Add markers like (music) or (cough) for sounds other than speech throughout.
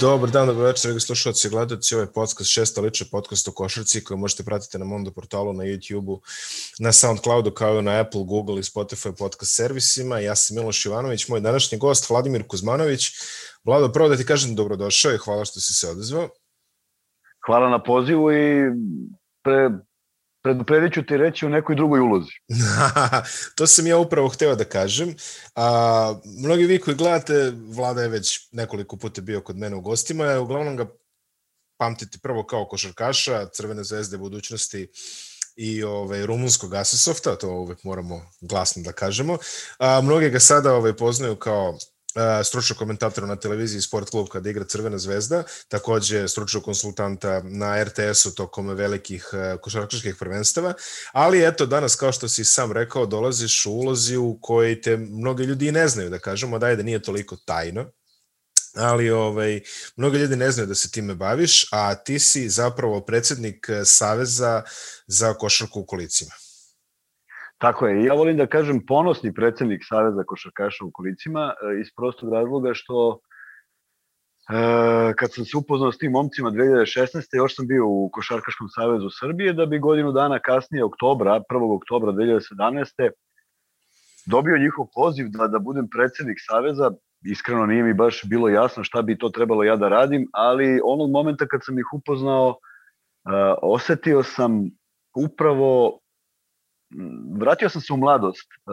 Dobar dan, dobro večer, dragi slušalci i gledalci. Ovo je podcast, šesta lična podcast o košarci koju možete pratiti na Mondo portalu, na YouTube-u, na Soundcloudu, kao i na Apple, Google i Spotify podcast servisima. Ja sam Miloš Ivanović, moj današnji gost Vladimir Kuzmanović. Vlado, prvo da ti kažem dobrodošao i hvala što si se odezvao. Hvala na pozivu i pre, predupredit ću ti reći u nekoj drugoj ulozi. (laughs) to sam ja upravo hteo da kažem. A, mnogi vi koji gledate, Vlada je već nekoliko puta bio kod mene u gostima, uglavnom ga pamtite prvo kao košarkaša, Crvene zvezde budućnosti i ovaj, rumunskog Asesofta, to uvek moramo glasno da kažemo. A, mnogi ga sada ovaj, poznaju kao stručnog komentatora na televiziji Sport klub kada igra Crvena zvezda, takođe stručnog konsultanta na RTS-u tokom velikih košarkaških prvenstava, ali eto danas kao što si sam rekao dolaziš u ulozi u kojoj te mnogi ljudi i ne znaju da kažemo, da je da nije toliko tajno, ali ovaj, mnogo ljudi ne znaju da se time baviš, a ti si zapravo predsednik Saveza za košarku u kolicima. Tako je. Ja volim da kažem ponosni predsednik Saveza košarkaša u kolicima e, iz prostog razloga što e, kad sam se upoznao s tim momcima 2016. još sam bio u Košarkaškom savezu Srbije da bi godinu dana kasnije, oktobra, 1. oktobra 2017. dobio njihov poziv da, da budem predsednik Saveza. Iskreno nije mi baš bilo jasno šta bi to trebalo ja da radim, ali onog momenta kad sam ih upoznao, uh, osetio sam upravo vratio sam se u mladost, e,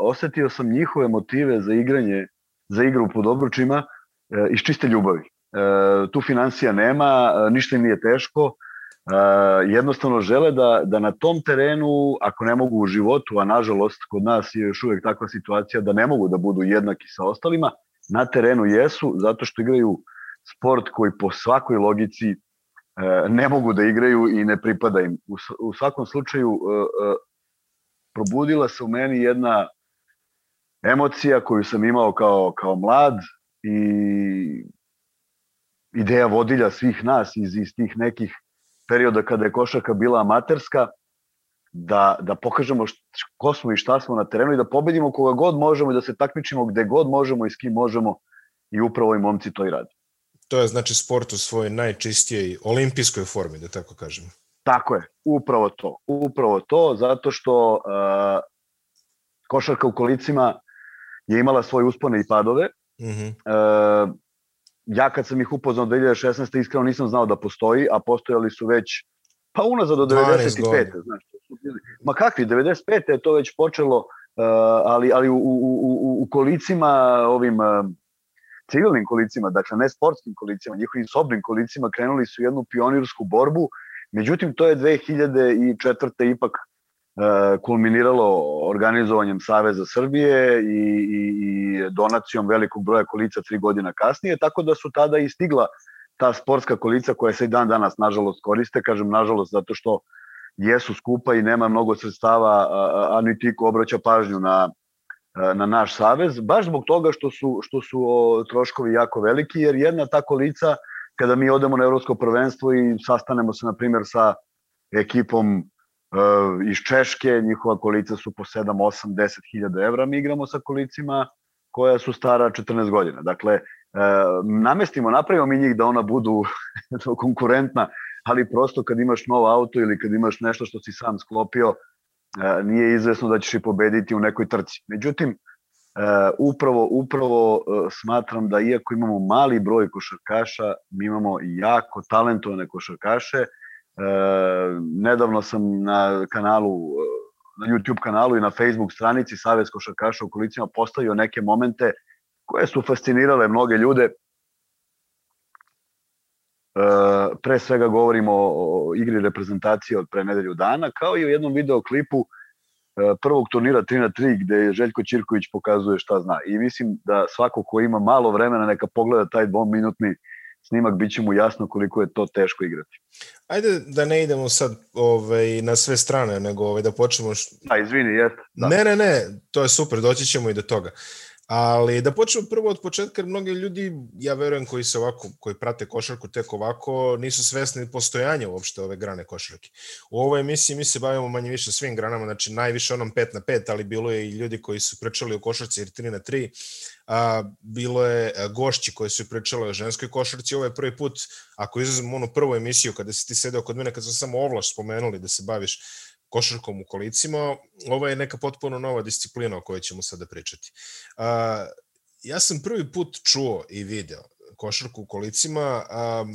osetio sam njihove motive za igranje, za igru pod obručima e, iz čiste ljubavi. E, tu financija nema, ništa im nije teško, jednostavno žele da, da na tom terenu, ako ne mogu u životu, a nažalost kod nas je još uvek takva situacija da ne mogu da budu jednaki sa ostalima, na terenu jesu zato što igraju sport koji po svakoj logici ne mogu da igraju i ne pripada im. U, svakom slučaju probudila se u meni jedna emocija koju sam imao kao, kao mlad i ideja vodilja svih nas iz, iz tih nekih perioda kada je košarka bila amaterska, da, da pokažemo št, ko smo i šta smo na terenu i da pobedimo koga god možemo i da se takmičimo gde god možemo i s kim možemo i upravo i momci to i radi. To je znači sport u svojoj najčistijoj olimpijskoj formi, da tako kažemo. Tako je, upravo to. Upravo to, zato što uh, košarka u kolicima je imala svoje uspone i padove. Mm -hmm. uh, ja kad sam ih upoznao 2016. iskreno nisam znao da postoji, a postojali su već pa unazad do 95. Znaš, ma kakvi, 95. je to već počelo, uh, ali, ali u, u, u, u kolicima ovim uh, civilnim kolicima, dakle ne sportskim kolicima, njihovim sobnim kolicima krenuli su jednu pionirsku borbu Međutim, to je 2004. ipak e, kulminiralo organizovanjem Saveza Srbije i, i, i donacijom velikog broja kolica tri godina kasnije, tako da su tada i stigla ta sportska kolica koja se i dan danas nažalost koriste, kažem nažalost zato što jesu skupa i nema mnogo sredstava, a, a niti ko obraća pažnju na, na naš savez, baš zbog toga što su, što su o, troškovi jako veliki, jer jedna ta kolica kada mi odemo na evropsko prvenstvo i sastanemo se, na primjer, sa ekipom uh, iz Češke, njihova kolica su po 7, 8, 10 hiljada evra, mi igramo sa kolicima koja su stara 14 godina. Dakle, uh, namestimo, napravimo mi njih da ona budu (laughs) konkurentna, ali prosto kad imaš novo auto ili kad imaš nešto što si sam sklopio, uh, nije izvesno da ćeš i pobediti u nekoj trci. Međutim, E, upravo, upravo e, smatram da iako imamo mali broj košarkaša, mi imamo jako talentovane košarkaše. E, nedavno sam na kanalu, na YouTube kanalu i na Facebook stranici Savez košarkaša u kolicima postavio neke momente koje su fascinirale mnoge ljude. Pre svega govorimo o igri reprezentacije od pre nedelju dana, kao i o jednom videoklipu E, prvog turnira 3 na 3 gde je Željko Ćirković pokazuje šta zna. I mislim da svako ko ima malo vremena neka pogleda taj dvominutni snimak, bit će mu jasno koliko je to teško igrati. Ajde da ne idemo sad ovaj, na sve strane, nego ovaj, da počnemo... Š... A, izvini, jeste. Da. Ne, ne, ne, to je super, doći ćemo i do toga. Ali da počnemo prvo od početka, jer mnogi ljudi, ja verujem, koji se ovako, koji prate košarku tek ovako, nisu svesni postojanja uopšte ove grane košarke. U ovoj emisiji mi se bavimo manje više svim granama, znači najviše onom 5 na 5, ali bilo je i ljudi koji su pričali o košarci jer 3 na 3, a, bilo je gošći koji su pričali o ženskoj košarci. Ovo je prvi put, ako izuzem onu prvu emisiju kada si ti sedeo kod mene, kad sam samo ovlaš spomenuli da se baviš košarkom u kolicima, ovo je neka potpuno nova disciplina o kojoj ćemo sada pričati. A, ja sam prvi put čuo i video košarku u kolicima um,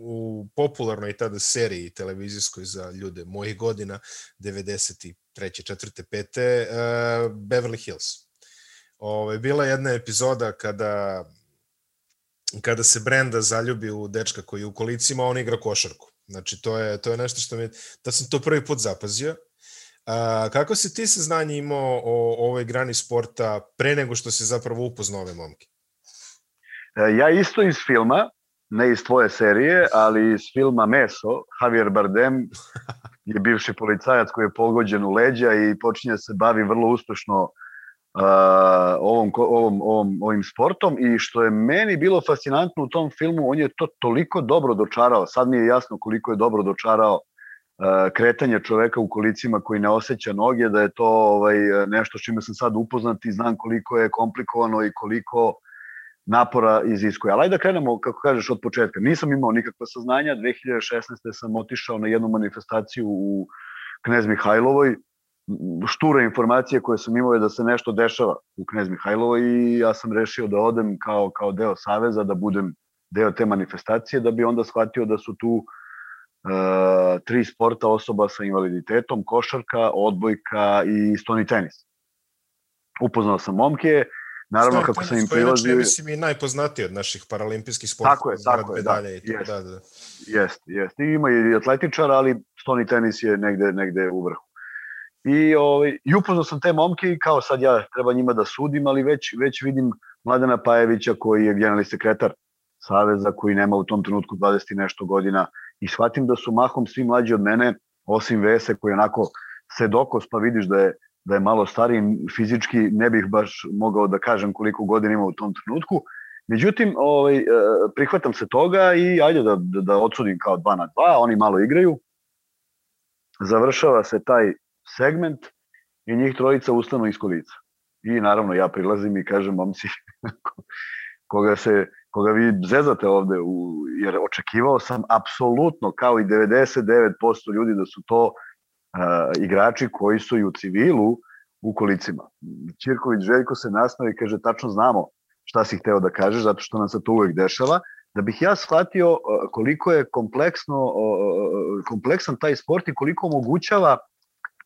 u popularnoj tada seriji televizijskoj za ljude mojih godina, 93. 4. 5. Uh, Beverly Hills. Ove, bila je jedna epizoda kada kada se Brenda zaljubi u dečka koji je u kolicima, on igra košarku. Znači, to je, to je nešto što mi, da sam to prvi put zapazio. A, kako si ti saznanje imao o, o ovoj grani sporta pre nego što si zapravo upoznao ove momke? E, ja isto iz filma, ne iz tvoje serije, ali iz filma Meso, Javier Bardem (laughs) je bivši policajac koji je pogođen u leđa i počinje se bavi vrlo uspešno uh, ovom, ovom, ovom, ovim sportom i što je meni bilo fascinantno u tom filmu, on je to toliko dobro dočarao, sad mi je jasno koliko je dobro dočarao kretanje čoveka u kolicima koji ne osjeća noge, da je to ovaj, nešto s čime sam sad upoznat i znam koliko je komplikovano i koliko napora iziskuje. Ali da krenemo, kako kažeš, od početka. Nisam imao nikakva saznanja. 2016. sam otišao na jednu manifestaciju u Knez Mihajlovoj, šture informacije koje sam imao je da se nešto dešava u Knez Mihajlovo i ja sam rešio da odem kao, kao deo Saveza, da budem deo te manifestacije, da bi onda shvatio da su tu uh, tri sporta osoba sa invaliditetom, košarka, odbojka i stoni tenis. Upoznao sam momke, naravno Stoni kako sam im prilazio... mislim i najpoznatiji od naših paralimpijskih sporta. Tako je, tako je, da, i jest, da, da. Jest, jest. I ima i atletičar, ali stoni tenis je negde, negde u vrhu. I, ovaj, i upoznao sam te momke i kao sad ja treba njima da sudim, ali već, već vidim Mladena Pajevića koji je generalni sekretar Saveza koji nema u tom trenutku 20 i nešto godina i shvatim da su mahom svi mlađi od mene, osim Vese koji onako sedokos pa vidiš da je, da je malo stariji fizički, ne bih baš mogao da kažem koliko godina ima u tom trenutku. Međutim, ovaj, e, prihvatam se toga i ajde da, da, da odsudim kao 2 na 2, oni malo igraju. Završava se taj segment i njih trojica ustanu iz kolica. I naravno ja prilazim i kažem momci (laughs) koga se koga vi zezate ovde u, jer očekivao sam apsolutno kao i 99% ljudi da su to uh, igrači koji su i u civilu u kolicima. Ćirković Željko se nasnovi i kaže tačno znamo šta si hteo da kažeš zato što nam se to uvek dešava da bih ja shvatio koliko je kompleksno kompleksan taj sport i koliko omogućava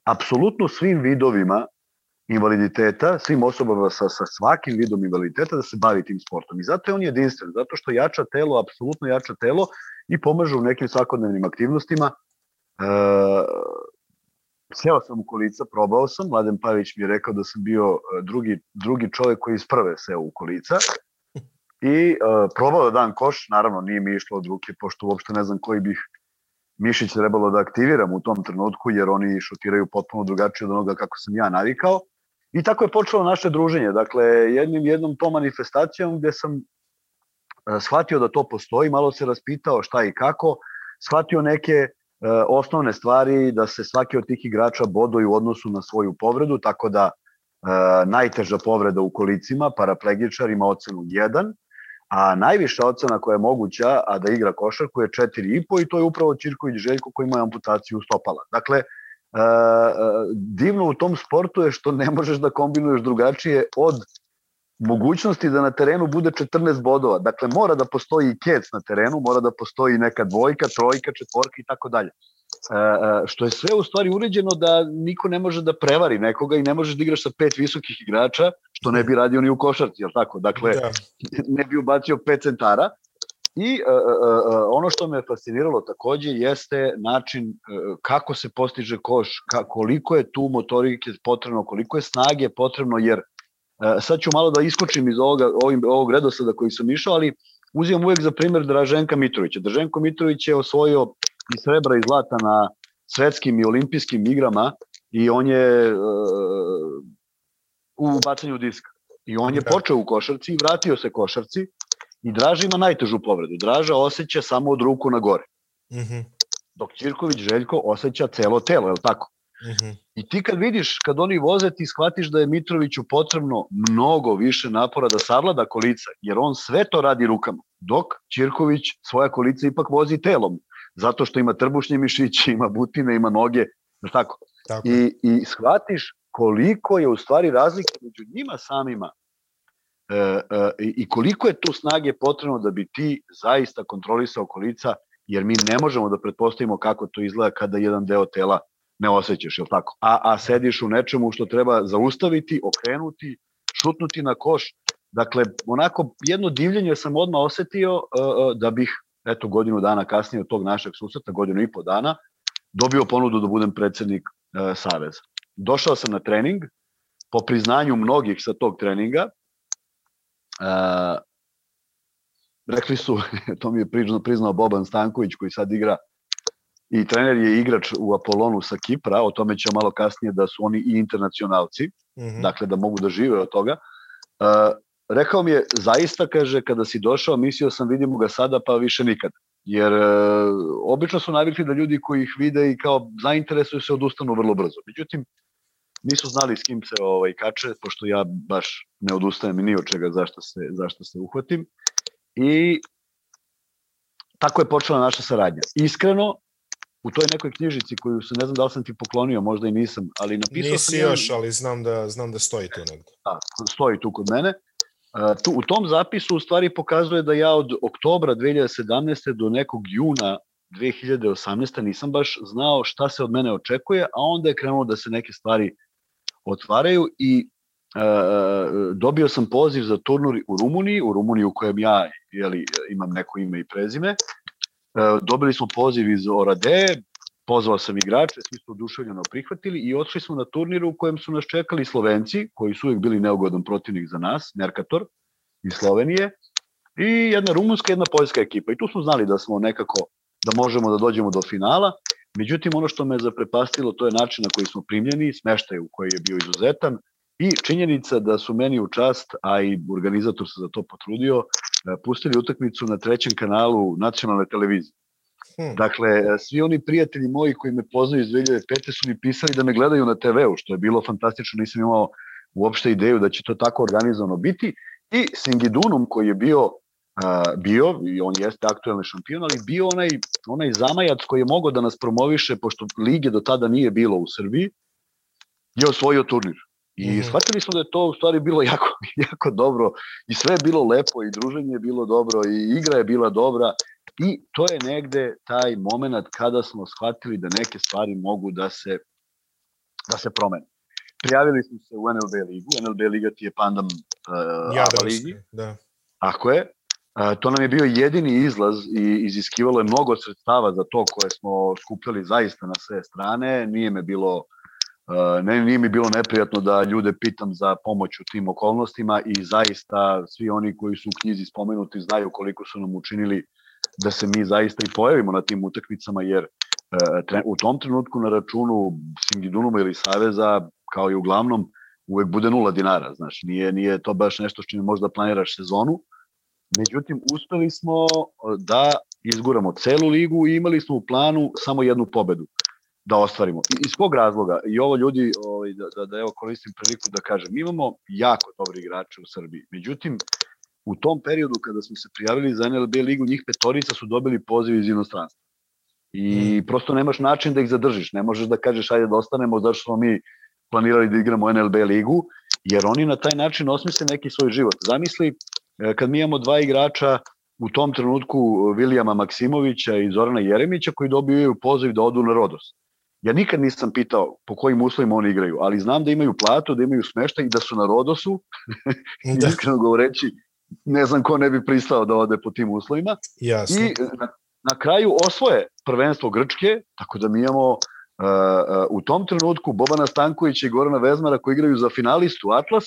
apsolutno svim vidovima invaliditeta, svim osobama sa, sa svakim vidom invaliditeta da se bavi tim sportom. I zato je on jedinstven, zato što jača telo, apsolutno jača telo i pomaže u nekim svakodnevnim aktivnostima. E, seo sam u kolica, probao sam, Mladen Pavić mi je rekao da sam bio e, drugi, drugi čovek koji iz prve seo u kolica i e, probao da dam koš, naravno nije mi išlo od ruke, pošto uopšte ne znam koji bih mišić trebalo da aktiviram u tom trenutku, jer oni šutiraju potpuno drugačije od onoga kako sam ja navikao. I tako je počelo naše druženje. Dakle, jednim jednom tom manifestacijom gde sam e, shvatio da to postoji, malo se raspitao šta i kako, shvatio neke e, osnovne stvari da se svaki od tih igrača boduje u odnosu na svoju povredu, tako da e, najteža povreda u kolicima, paraplegičar ima ocenu 1, a najviša ocena koja je moguća, a da igra košarku je 4,5 i to je upravo Čirković Željko koji ima amputaciju stopala. Dakle, Uh, divno u tom sportu je što ne možeš da kombinuješ drugačije od mogućnosti da na terenu bude 14 bodova. Dakle, mora da postoji i kec na terenu, mora da postoji neka dvojka, trojka, četvorka i tako dalje. Što je sve u stvari uređeno da niko ne može da prevari nekoga i ne možeš da igraš sa pet visokih igrača, što ne bi radio ni u košarci, jel tako? Dakle, da. ne bi ubacio pet centara, I uh, uh, ono što me fasciniralo takođe jeste način uh, kako se postiže koš, ka, koliko je tu motorike potrebno, koliko je snage potrebno, jer uh, sad ću malo da iskočim iz ovoga, ovim, ovog redosada koji sam išao, ali uzimam uvek za primer Draženka Mitrovića. Draženko Mitrović je osvojio i srebra i zlata na svetskim i olimpijskim igrama i on je uh, u bacanju diska. I on je da. počeo u košarci i vratio se košarci i Draža ima najtežu povredu. Draža osjeća samo od ruku na gore. Mm -hmm. Dok Ćirković Željko osjeća celo telo, je li tako? Mm -hmm. I ti kad vidiš, kad oni voze, ti shvatiš da je Mitroviću potrebno mnogo više napora da savlada kolica, jer on sve to radi rukama, dok Ćirković svoja kolica ipak vozi telom, zato što ima trbušnje mišiće, ima butine, ima noge, tako? tako. I, I shvatiš koliko je u stvari razlika među njima samima e, e, i koliko je tu snage potrebno da bi ti zaista kontrolisao kolica, jer mi ne možemo da pretpostavimo kako to izgleda kada jedan deo tela ne osjećaš, jel tako? A, a sediš u nečemu što treba zaustaviti, okrenuti, šutnuti na koš. Dakle, onako, jedno divljenje sam odmah osetio uh, da bih, eto, godinu dana kasnije od tog našeg susreta, godinu i po dana, dobio ponudu da budem predsednik uh, Saveza. Došao sam na trening, po priznanju mnogih sa tog treninga, uh, rekli su, (laughs) to mi je priznao, priznao Boban Stanković koji sad igra i trener je igrač u Apolonu sa Kipra, o tome će malo kasnije da su oni i internacionalci, mm -hmm. dakle da mogu da žive od toga. Uh, rekao mi je, zaista, kaže, kada si došao, mislio sam vidimo ga sada, pa više nikad. Jer uh, obično su navikli da ljudi koji ih vide i kao zainteresuju se odustanu vrlo brzo. Međutim, nisu znali s kim se ovaj, kače, pošto ja baš ne odustajem ni od čega zašto se, zašto se uhvatim. I tako je počela naša saradnja. Iskreno, u toj nekoj knjižici koju se, ne znam da li sam ti poklonio, možda i nisam, ali napisao Nisi sam... Nisi još, ali znam da, znam da stoji tu negde. Da, stoji tu kod mene. Tu, u tom zapisu u stvari pokazuje da ja od oktobra 2017. do nekog juna 2018. nisam baš znao šta se od mene očekuje, a onda je krenulo da se neke stvari otvaraju i uh, dobio sam poziv za turnir u Rumuniji, u Rumuniji u kojem ja jeli, imam neko ime i prezime, E, dobili smo poziv iz Orade, pozvao sam igrače, svi su oduševljeno prihvatili i otišli smo na turniru u kojem su nas čekali Slovenci, koji su uvijek bili neugodan protivnik za nas, Merkator iz Slovenije, i jedna rumunska, jedna poljska ekipa. I tu smo znali da smo nekako, da možemo da dođemo do finala. Međutim, ono što me zaprepastilo, to je način na koji smo primljeni, smeštaj u koji je bio izuzetan i činjenica da su meni u čast, a i organizator se za to potrudio, E, pustili utakmicu na trećem kanalu nacionalne televizije. Hmm. Dakle, svi oni prijatelji moji koji me poznaju iz 2005. su mi pisali da me gledaju na TV-u, što je bilo fantastično, nisam imao uopšte ideju da će to tako organizovano biti. I Singidunum koji je bio uh, bio, i on jeste aktuelni šampion, ali bio onaj, onaj zamajac koji je mogao da nas promoviše, pošto lige do tada nije bilo u Srbiji, je osvojio turnir. I mm -hmm. shvatili smo da je to u stvari bilo (laughs) jako, jako dobro i sve je bilo lepo i druženje je bilo dobro i igra je bila dobra i to je negde taj moment kada smo shvatili da neke stvari mogu da se da se promene. Prijavili smo se u NLB ligu, NLB liga ti je pandam uh, ABA ligi. Da. Ako je. Uh, to nam je bio jedini izlaz i iziskivalo je mnogo sredstava za to koje smo skupljali zaista na sve strane. Nije me bilo ne, nije mi bilo neprijatno da ljude pitam za pomoć u tim okolnostima i zaista svi oni koji su u knjizi spomenuti znaju koliko su nam učinili da se mi zaista i pojavimo na tim utakmicama, jer e, u tom trenutku na računu Singidunuma ili Saveza, kao i uglavnom, uvek bude nula dinara, znaš, nije, nije to baš nešto što čime možda planiraš sezonu, međutim, uspeli smo da izguramo celu ligu i imali smo u planu samo jednu pobedu da ostvarimo. Iz kog razloga? I ovo ljudi, ovaj, da, da, da evo koristim priliku da kažem, mi imamo jako dobri igrače u Srbiji. Međutim, u tom periodu kada smo se prijavili za NLB ligu, njih petorica su dobili poziv iz inostranstva. I mm. prosto nemaš način da ih zadržiš. Ne možeš da kažeš ajde da ostanemo zašto smo mi planirali da igramo NLB ligu, jer oni na taj način osmisle neki svoj život. Zamisli e, kad mi imamo dva igrača u tom trenutku Vilijama Maksimovića i Zorana Jeremića koji dobiju poziv da odu na Rodos. Ja nikad nisam pitao po kojim uslovima oni igraju, ali znam da imaju platu, da imaju smeštaj i da su na Rodosu. (laughs) da. Iskreno govoreći, ne znam ko ne bi pristao da ode po tim uslovima. Jasno. I na, na kraju osvoje prvenstvo Grčke, tako da mi imamo uh, uh, u tom trenutku Bobana Stankovića i Gorana Vezmara koji igraju za finalistu Atlas,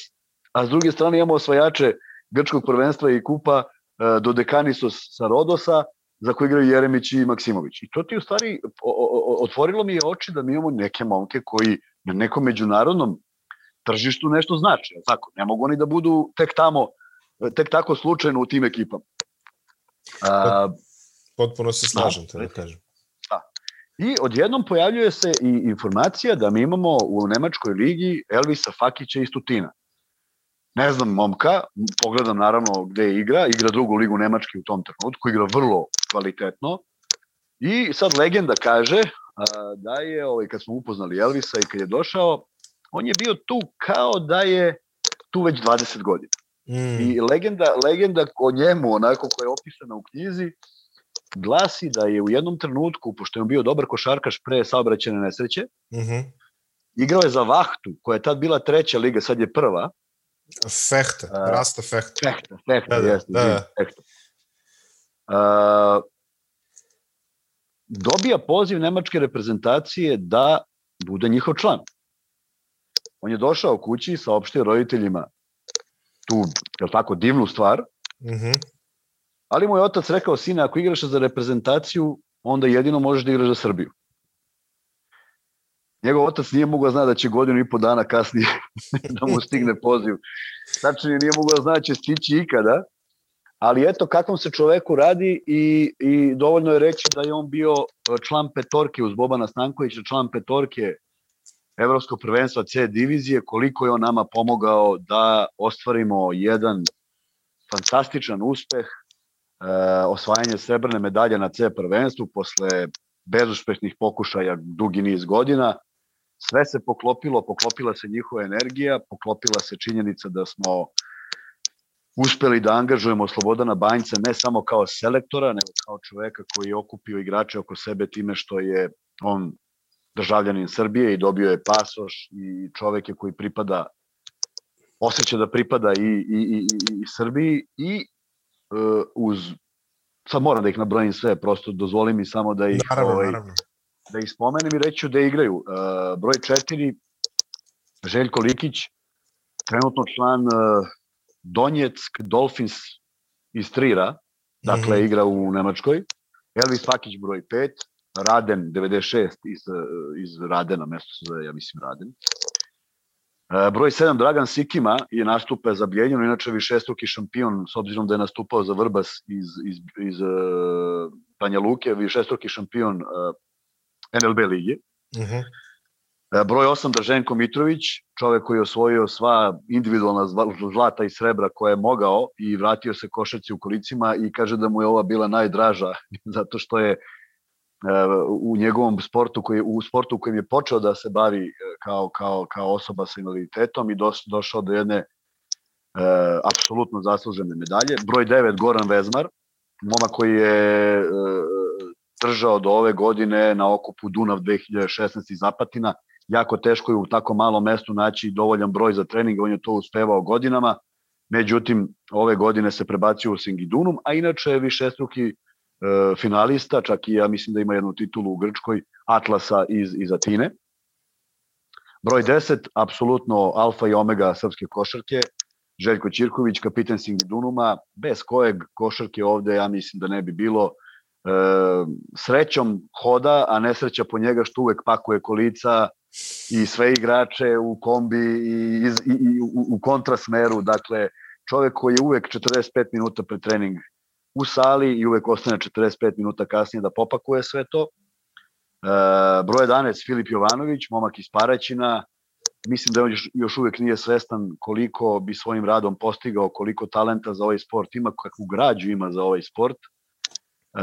a s druge strane imamo osvajače grčkog prvenstva i kupa uh, Dodekanisos sa Rodosa, za koji igraju Jeremić i Maksimović. I to ti u stvari otvorilo mi je oči da mi imamo neke momke koji na nekom međunarodnom tržištu nešto znači, je tako? Ne mogu oni da budu tek tamo, tek tako slučajno u tim ekipama. A, Potpuno se slažem, da, to da kažem. Da. I odjednom pojavljuje se i informacija da mi imamo u Nemačkoj ligi Elvisa Fakića iz Tutina. Ne znam momka, pogledam naravno gde igra, igra drugu ligu Nemačke u tom trenutku, igra vrlo kvalitetno. I sad legenda kaže da je, ovaj, kad smo upoznali Elvisa i kad je došao, on je bio tu kao da je tu već 20 godina. Mm. I legenda, legenda o njemu, onako koja je opisana u knjizi, glasi da je u jednom trenutku, pošto je on bio dobar košarkaš pre saobraćene nesreće, mm -hmm. igrao je za Vahtu, koja je tad bila treća liga, sad je prva. Fehte, uh, Rasta Fehte. Fehte, Fehte, da, da, jeste, da, da. Fehte. Uh, dobija poziv nemačke reprezentacije da bude njihov član. On je došao kući i saopštio roditeljima tu, je tako, divnu stvar, mm -hmm. ali mu je otac rekao, sine, ako igraš za reprezentaciju, onda jedino možeš da igraš za Srbiju. Njegov otac nije mogao zna da će godinu i po dana kasnije (laughs) da mu stigne poziv. Znači, nije mogao zna da će stići ikada, ali eto kakvom se čoveku radi i, i dovoljno je reći da je on bio član petorke uz Bobana Stankovića, član petorke Evropskog prvenstva C divizije, koliko je on nama pomogao da ostvarimo jedan fantastičan uspeh, e, osvajanje srebrne medalje na C prvenstvu posle bezuspešnih pokušaja dugi niz godina. Sve se poklopilo, poklopila se njihova energija, poklopila se činjenica da smo uspeli da angažujemo Slobodana Banjca ne samo kao selektora, nego kao čoveka koji je okupio igrače oko sebe time što je on državljanin Srbije i dobio je pasoš i čovek je koji pripada osjeća da pripada i, i, i, i Srbiji i uh, uz sad moram da ih nabrojim sve, prosto dozvoli mi samo da ih naravno, ovaj, naravno. da ih spomenem i reću da igraju. Uh, broj 4 Željko Likić, trenutno član uh, Donjeck Dolphins iz Trira, dakle mm -hmm. igra u Nemačkoj. Elvis Fakić broj 5, Raden 96 iz, iz Radena, mesto se zove, ja mislim, Raden. E, broj 7, Dragan Sikima je nastupe za Bljenjeno, inače višestruki šampion, s obzirom da je nastupao za Vrbas iz, iz, iz uh, Banja Luke, višestruki šampion uh, NLB lige. Uh mhm. -huh. E, broj 8, Drženko Mitrović, čovek koji je osvojio sva individualna zlata i srebra koje je mogao i vratio se košarci u kolicima i kaže da mu je ova bila najdraža, (laughs) zato što je u njegovom sportu koji u sportu u kojem je počeo da se bavi e, kao kao kao osoba sa invaliditetom i doš, došao do jedne e, apsolutno zaslužene medalje. Broj 9 Goran Vezmar, moma koji je e, držao do ove godine na okupu Dunav 2016 iz Zapatina. Jako teško je u tako malom mestu naći dovoljan broj za trening, on je to uspevao godinama. Međutim, ove godine se prebacio u Singidunum, a inače je višestruki finalista, čak i ja mislim da ima jednu titulu u Grčkoj, Atlasa iz, iz Atine. Broj 10, apsolutno alfa i omega srpske košarke, Željko Ćirković, kapiten Singidunuma, bez kojeg košarke ovde ja mislim da ne bi bilo. E, srećom hoda, a nesreća po njega što uvek pakuje kolica i sve igrače u kombi i, i, i u, u kontrasmeru, dakle čovek koji je uvek 45 minuta pre trening u sali i uvek ostane 45 minuta kasnije da popakuje sve to. E, broj 11, Filip Jovanović, momak iz Paraćina, mislim da on još, još uvek nije svestan koliko bi svojim radom postigao, koliko talenta za ovaj sport ima, kakvu građu ima za ovaj sport. E,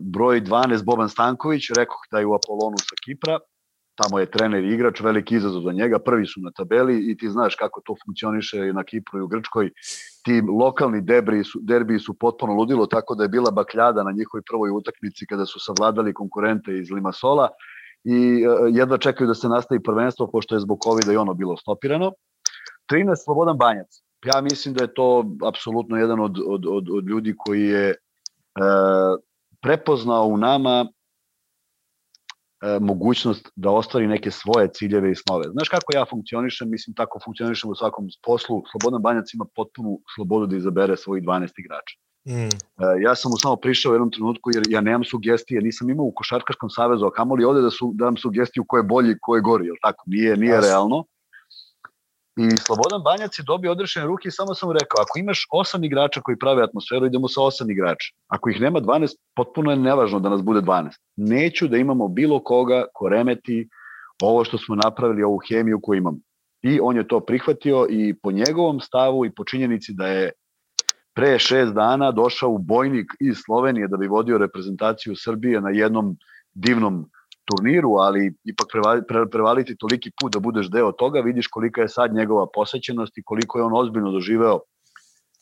broj 12, Boban Stanković, rekao da je u Apolonu sa Kipra, tamo je trener i igrač, veliki izazov za njega, prvi su na tabeli i ti znaš kako to funkcioniše na Kipru i u Grčkoj. Ti lokalni derbiji su, derbiji su potpuno ludilo, tako da je bila bakljada na njihovoj prvoj utakmici kada su savladali konkurente iz Limasola i uh, jedva čekaju da se nastavi prvenstvo, pošto je zbog COVID-a i ono bilo stopirano. 13. Slobodan Banjac. Ja mislim da je to apsolutno jedan od, od, od, od ljudi koji je uh, prepoznao u nama e, mogućnost da ostvari neke svoje ciljeve i snove. Znaš kako ja funkcionišem? Mislim, tako funkcionišem u svakom poslu. Slobodan Banjac ima potpunu slobodu da izabere svojih 12 igrača. Mm. E, ja sam mu samo prišao u jednom trenutku jer ja nemam sugestije, nisam imao u Košarkaškom savezu, a kamoli ovde da, su, da nam sugestiju ko je bolji, ko je gori, jel tako? Nije, nije realno. I Slobodan Banjac je dobio odrešene ruke i samo sam rekao, ako imaš osam igrača koji prave atmosferu, idemo sa osam igrača. Ako ih nema 12, potpuno je nevažno da nas bude 12. Neću da imamo bilo koga ko remeti ovo što smo napravili, ovu hemiju koju imamo. I on je to prihvatio i po njegovom stavu i po činjenici da je pre šest dana došao u bojnik iz Slovenije da bi vodio reprezentaciju Srbije na jednom divnom turniru, ali ipak prevaliti toliki put da budeš deo toga, vidiš kolika je sad njegova posećenost i koliko je on ozbiljno doživeo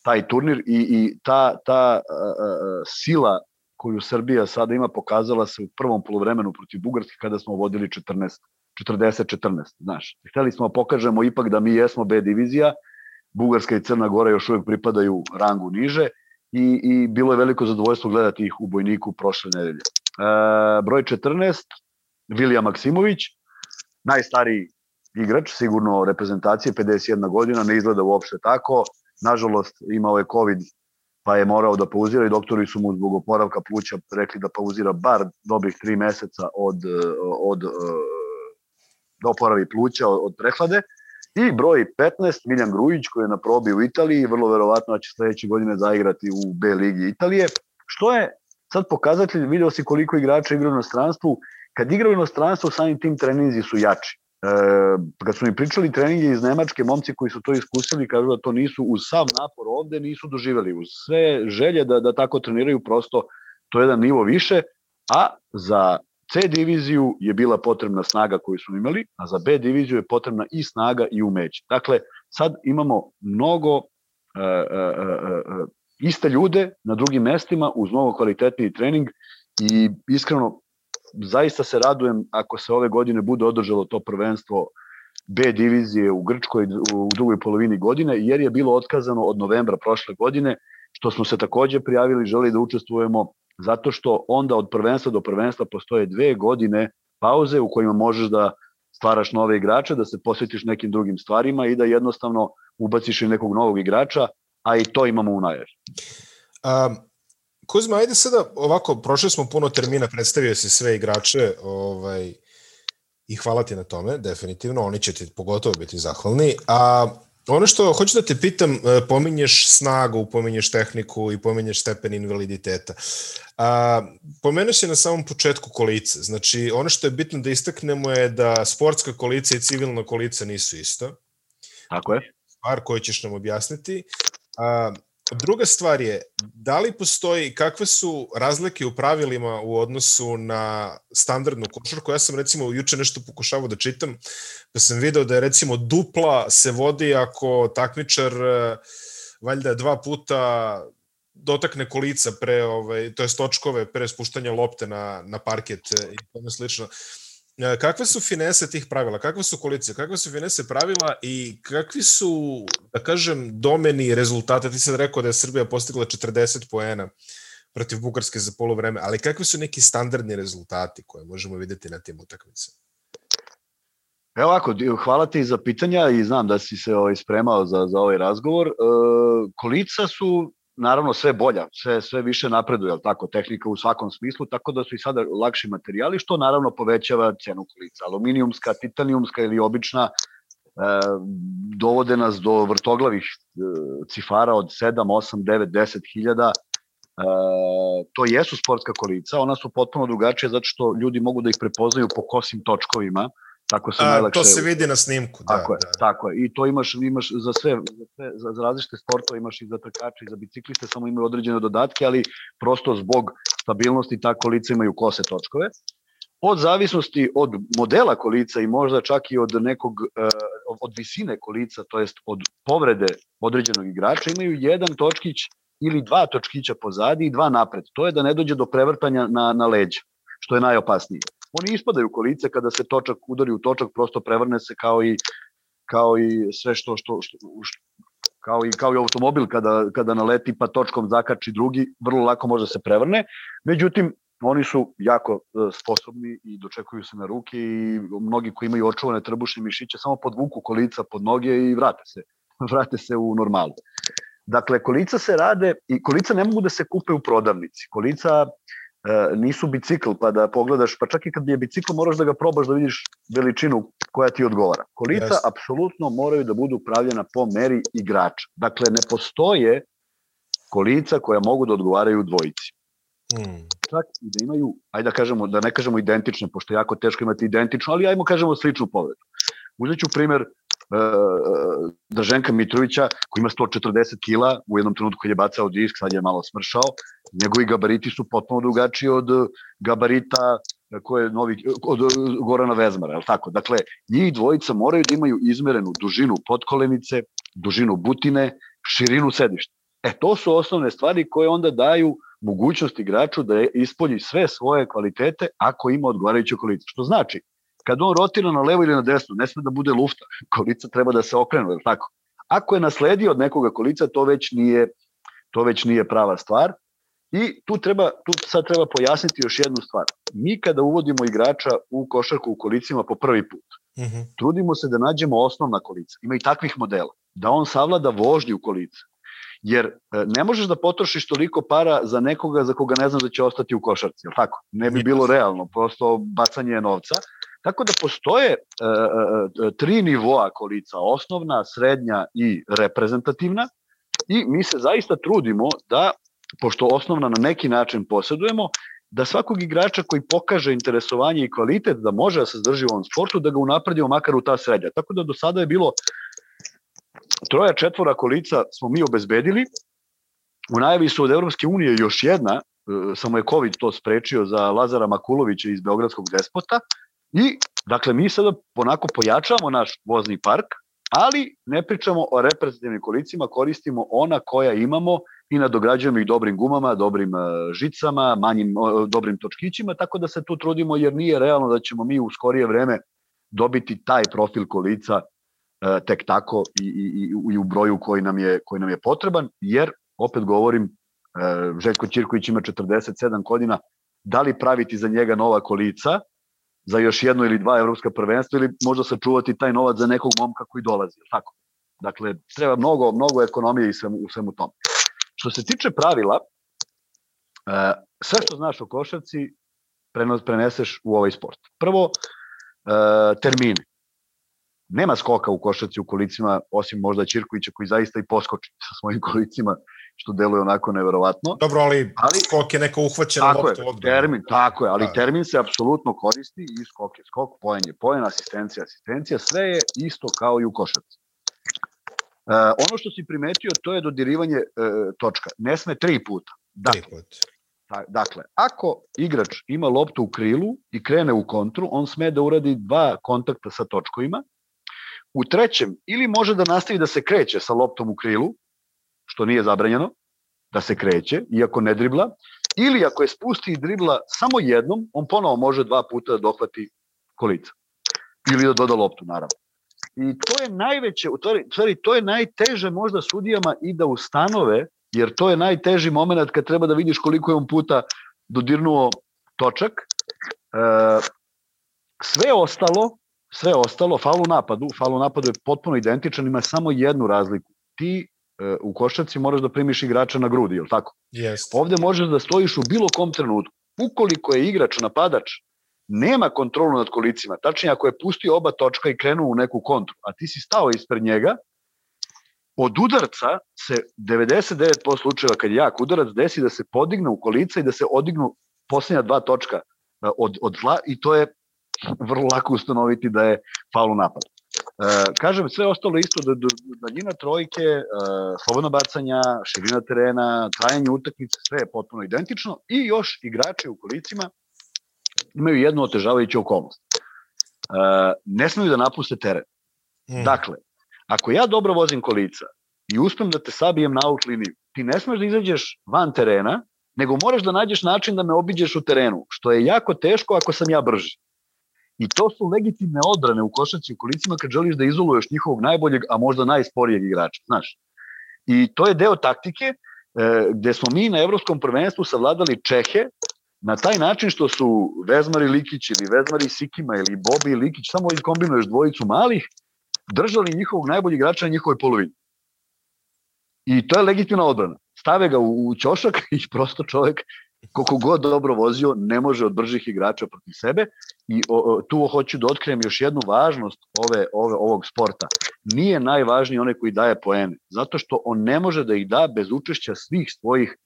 taj turnir i, i ta, ta uh, sila koju Srbija sada ima pokazala se u prvom polovremenu protiv Bugarske kada smo vodili 14 40-14, znaš. Hteli smo da pokažemo ipak da mi jesmo B divizija, Bugarska i Crna Gora još uvek pripadaju rangu niže i, i bilo je veliko zadovoljstvo gledati ih u bojniku prošle nedelje. E, broj 14, Vilija Maksimović, najstariji igrač, sigurno reprezentacije, 51 godina, ne izgleda uopšte tako. Nažalost, imao je COVID, pa je morao da pauzira i doktori su mu zbog oporavka pluća rekli da pauzira bar dobrih tri meseca od, od, od da oporavi pluća od, od prehlade. I broj 15, Miljan Grujić, koji je na probi u Italiji, vrlo verovatno će sledeće godine zaigrati u B ligi Italije, što je sad pokazatelj, video si koliko igrača igra u inostranstvu, kad igra u inostranstvu, samim tim treninzi su jači. E, kad su mi pričali treninge iz Nemačke, momci koji su to iskusili kažu da to nisu uz sav napor ovde nisu doživeli. Uz sve želje da, da tako treniraju, prosto to je jedan nivo više, a za C diviziju je bila potrebna snaga koju smo imali, a za B diviziju je potrebna i snaga i umeć. Dakle, sad imamo mnogo uh, uh, uh, iste ljude na drugim mestima uz mnogo kvalitetniji trening i iskreno zaista se radujem ako se ove godine bude održalo to prvenstvo B divizije u Grčkoj u drugoj polovini godine, jer je bilo otkazano od novembra prošle godine, što smo se takođe prijavili, želi da učestvujemo zato što onda od prvenstva do prvenstva postoje dve godine pauze u kojima možeš da stvaraš nove igrače, da se posvetiš nekim drugim stvarima i da jednostavno ubaciš i nekog novog igrača, a i to imamo u najavi. Um, Kuzma, ajde sada ovako, prošli smo puno termina, predstavio si sve igrače ovaj, i hvala ti na tome, definitivno, oni će ti pogotovo biti zahvalni. A Ono što hoću da te pitam, e, pominješ snagu, pominješ tehniku i pominješ stepen invaliditeta. A, pomenuo si na samom početku kolice. Znači, ono što je bitno da istaknemo je da sportska kolica i civilna kolica nisu isto. Tako je. Stvar koju ćeš nam objasniti. A, Druga stvar je, da li postoji, kakve su razlike u pravilima u odnosu na standardnu košarku? Ja sam recimo juče nešto pokušavao da čitam, pa sam video da je recimo dupla se vodi ako takmičar e, valjda dva puta dotakne kolica pre, ovaj, to je točkove pre spuštanja lopte na, na parket i tome slično. E, kakve su finese tih pravila? Kakve su kolice? Kakve su finese pravila i kakvi su, da kažem, domeni rezultate? Ti sad rekao da je Srbija postigla 40 poena protiv Bugarske za polovreme, ali kakvi su neki standardni rezultati koje možemo videti na tim utakmicama? Evo ovako, hvala ti za pitanja i znam da si se ovaj spremao za, za ovaj razgovor. E, kolica su naravno sve bolja, sve, sve više napreduje, tako, tehnika u svakom smislu, tako da su i sada lakši materijali, što naravno povećava cenu kolica. Aluminijumska, titanijumska ili obična e, dovode nas do vrtoglavih e, cifara od 7, 8, 9, 10 hiljada. E, to jesu sportska kolica, ona su potpuno drugačije zato što ljudi mogu da ih prepoznaju po kosim točkovima, Tako se najlakše... To se vidi na snimku, da. Tako je, da. tako je. I to imaš, imaš za sve, za, sve, za, za različite sportove, imaš i za trkače i za bicikliste, samo imaju određene dodatke, ali prosto zbog stabilnosti ta kolica imaju kose točkove. Od zavisnosti od modela kolica i možda čak i od nekog, eh, od visine kolica, to jest od povrede određenog igrača, imaju jedan točkić ili dva točkića pozadi i dva napred. To je da ne dođe do prevrtanja na, na leđa, što je najopasnije oni ispadaju kolice kada se točak udari u točak, prosto prevrne se kao i kao i sve što, što, što, što kao i kao i automobil kada kada naleti pa točkom zakači drugi, vrlo lako može se prevrne. Međutim, oni su jako e, sposobni i dočekuju se na ruke i mnogi koji imaju očuvane trbušne mišiće samo podvuku kolica pod noge i vrate se, (laughs) vrate se u normalu. Dakle, kolica se rade i kolica ne mogu da se kupe u prodavnici. Kolica nisu bicikl, pa da pogledaš, pa čak i kad je bicikl moraš da ga probaš da vidiš veličinu koja ti odgovara. Kolica yes. apsolutno moraju da budu pravljena po meri igrača. Dakle, ne postoje kolica koja mogu da odgovaraju dvojici. Hmm. Čak i da imaju, ajde da kažemo, da ne kažemo identične, pošto je jako teško imati identično, ali ajmo kažemo sličnu povredu. Uzet ću primer uh, Draženka Mitrovića koji ima 140 kila, u jednom trenutku kad je bacao disk, sad je malo smršao, njegovi gabariti su potpuno drugačiji od gabarita koje je novi, od Gorana Vezmara, je tako? Dakle, njih dvojica moraju da imaju izmerenu dužinu potkolenice, dužinu butine, širinu sedišta. E, to su osnovne stvari koje onda daju mogućnost igraču da ispolji sve svoje kvalitete ako ima odgovarajuću kolicu. Što znači, kad on rotira na levo ili na desno, ne sme da bude lufta, kolica treba da se okrenu, je tako? Ako je nasledio od nekoga kolica, to već nije, to već nije prava stvar. I tu, treba, tu sad treba pojasniti još jednu stvar. Mi kada uvodimo igrača u košarku u kolicima po prvi put, mm -hmm. trudimo se da nađemo osnovna kolica. Ima i takvih modela. Da on savlada vožnju kolica. Jer e, ne možeš da potrošiš toliko para za nekoga za koga ne znaš da će ostati u košarci, jel tako? Ne bi bilo realno, prosto bacanje novca. Tako da postoje e, e, e, tri nivoa kolica, osnovna, srednja i reprezentativna i mi se zaista trudimo da, pošto osnovna na neki način posjedujemo, da svakog igrača koji pokaže interesovanje i kvalitet da može da se zdrži u ovom sportu, da ga unapredimo makar u ta srednja. Tako da do sada je bilo troja četvora kolica smo mi obezbedili. U najavi su od Evropske unije još jedna, e, samo je COVID to sprečio za Lazara Makulovića iz Beogradskog despota. I, dakle, mi sada ponako pojačavamo naš vozni park, ali ne pričamo o reprezentativnim kolicima, koristimo ona koja imamo i nadograđujemo ih dobrim gumama, dobrim e, žicama, manjim dobrim točkićima, tako da se tu trudimo jer nije realno da ćemo mi u skorije vreme dobiti taj profil kolica E, tek tako i, i, i u broju koji nam, je, koji nam je potreban, jer, opet govorim, e, Željko Ćirković ima 47 godina, da li praviti za njega nova kolica, za još jedno ili dva evropska prvenstva ili možda sačuvati taj novac za nekog momka koji dolazi, tako? Dakle, treba mnogo, mnogo ekonomije i svemu, u svemu tom. Što se tiče pravila, e, sve što znaš o košarci preneseš u ovaj sport. Prvo, termine nema skoka u košaci u kolicima, osim možda Ćirkovića koji zaista i poskoči sa svojim kolicima, što deluje onako neverovatno. Dobro, ali, ali skok je neko uhvaćeno tako je, termin, tako je, ali da. termin se apsolutno koristi i skok je skok, poen je poen, asistencija, asistencija, sve je isto kao i u košarci. E, ono što si primetio, to je dodirivanje e, točka. Ne sme tri puta. Dakle, tri puta. Dakle, ako igrač ima loptu u krilu i krene u kontru, on sme da uradi dva kontakta sa točkovima U trećem, ili može da nastavi da se kreće sa loptom u krilu, što nije zabranjeno, da se kreće, iako ne dribla, ili ako je spusti i dribla samo jednom, on ponovo može dva puta da dohvati kolica. Ili da doda loptu, naravno. I to je najveće, u stvari, to je najteže možda sudijama i da ustanove, jer to je najteži moment kad treba da vidiš koliko je on puta dodirnuo točak. E, sve ostalo sve ostalo, faul u napadu, faul u napadu je potpuno identičan, ima samo jednu razliku. Ti u košarci moraš da primiš igrača na grudi, je li tako? Yes. Ovde možeš da stojiš u bilo kom trenutku. Ukoliko je igrač napadač, nema kontrolu nad kolicima, tačnije ako je pustio oba točka i krenuo u neku kontru, a ti si stao ispred njega, od udarca se 99% slučajeva kad je jak udarac desi da se podigne u kolica i da se odignu posljednja dva točka e, od, od tla i to je vrlo lako ustanoviti da je faul. E, kažem, sve ostalo isto, da, da, daljina trojke, e, slobodno bacanja, širina terena, trajanje utakmice, sve je potpuno identično i još igrači u kolicima imaju jednu otežavajuću okolnost. E, ne smeju da napuste teren. Mm. Dakle, ako ja dobro vozim kolica i uspem da te sabijem na out liniju, ti ne smeš da izađeš van terena, nego moraš da nađeš način da me obiđeš u terenu, što je jako teško ako sam ja brži. I to su legitimne odbrane u košarci u kolicima kad želiš da izoluješ njihovog najboljeg, a možda najsporijeg igrača, znaš. I to je deo taktike e, gde smo mi na evropskom prvenstvu savladali Čehe na taj način što su Vezmari Likić ili Vezmari Sikima ili Bobi Likić, samo izkombinuješ dvojicu malih, držali njihovog najboljeg igrača na njihovoj polovini. I to je legitimna odbrana. Stave ga u, u ćošak (laughs) i prosto čovek koliko god dobro vozio, ne može od bržih igrača protiv sebe i o, tu hoću da otkrijem još jednu važnost ove, ove, ovog sporta. Nije najvažniji onaj koji daje poene, zato što on ne može da ih da bez učešća svih svojih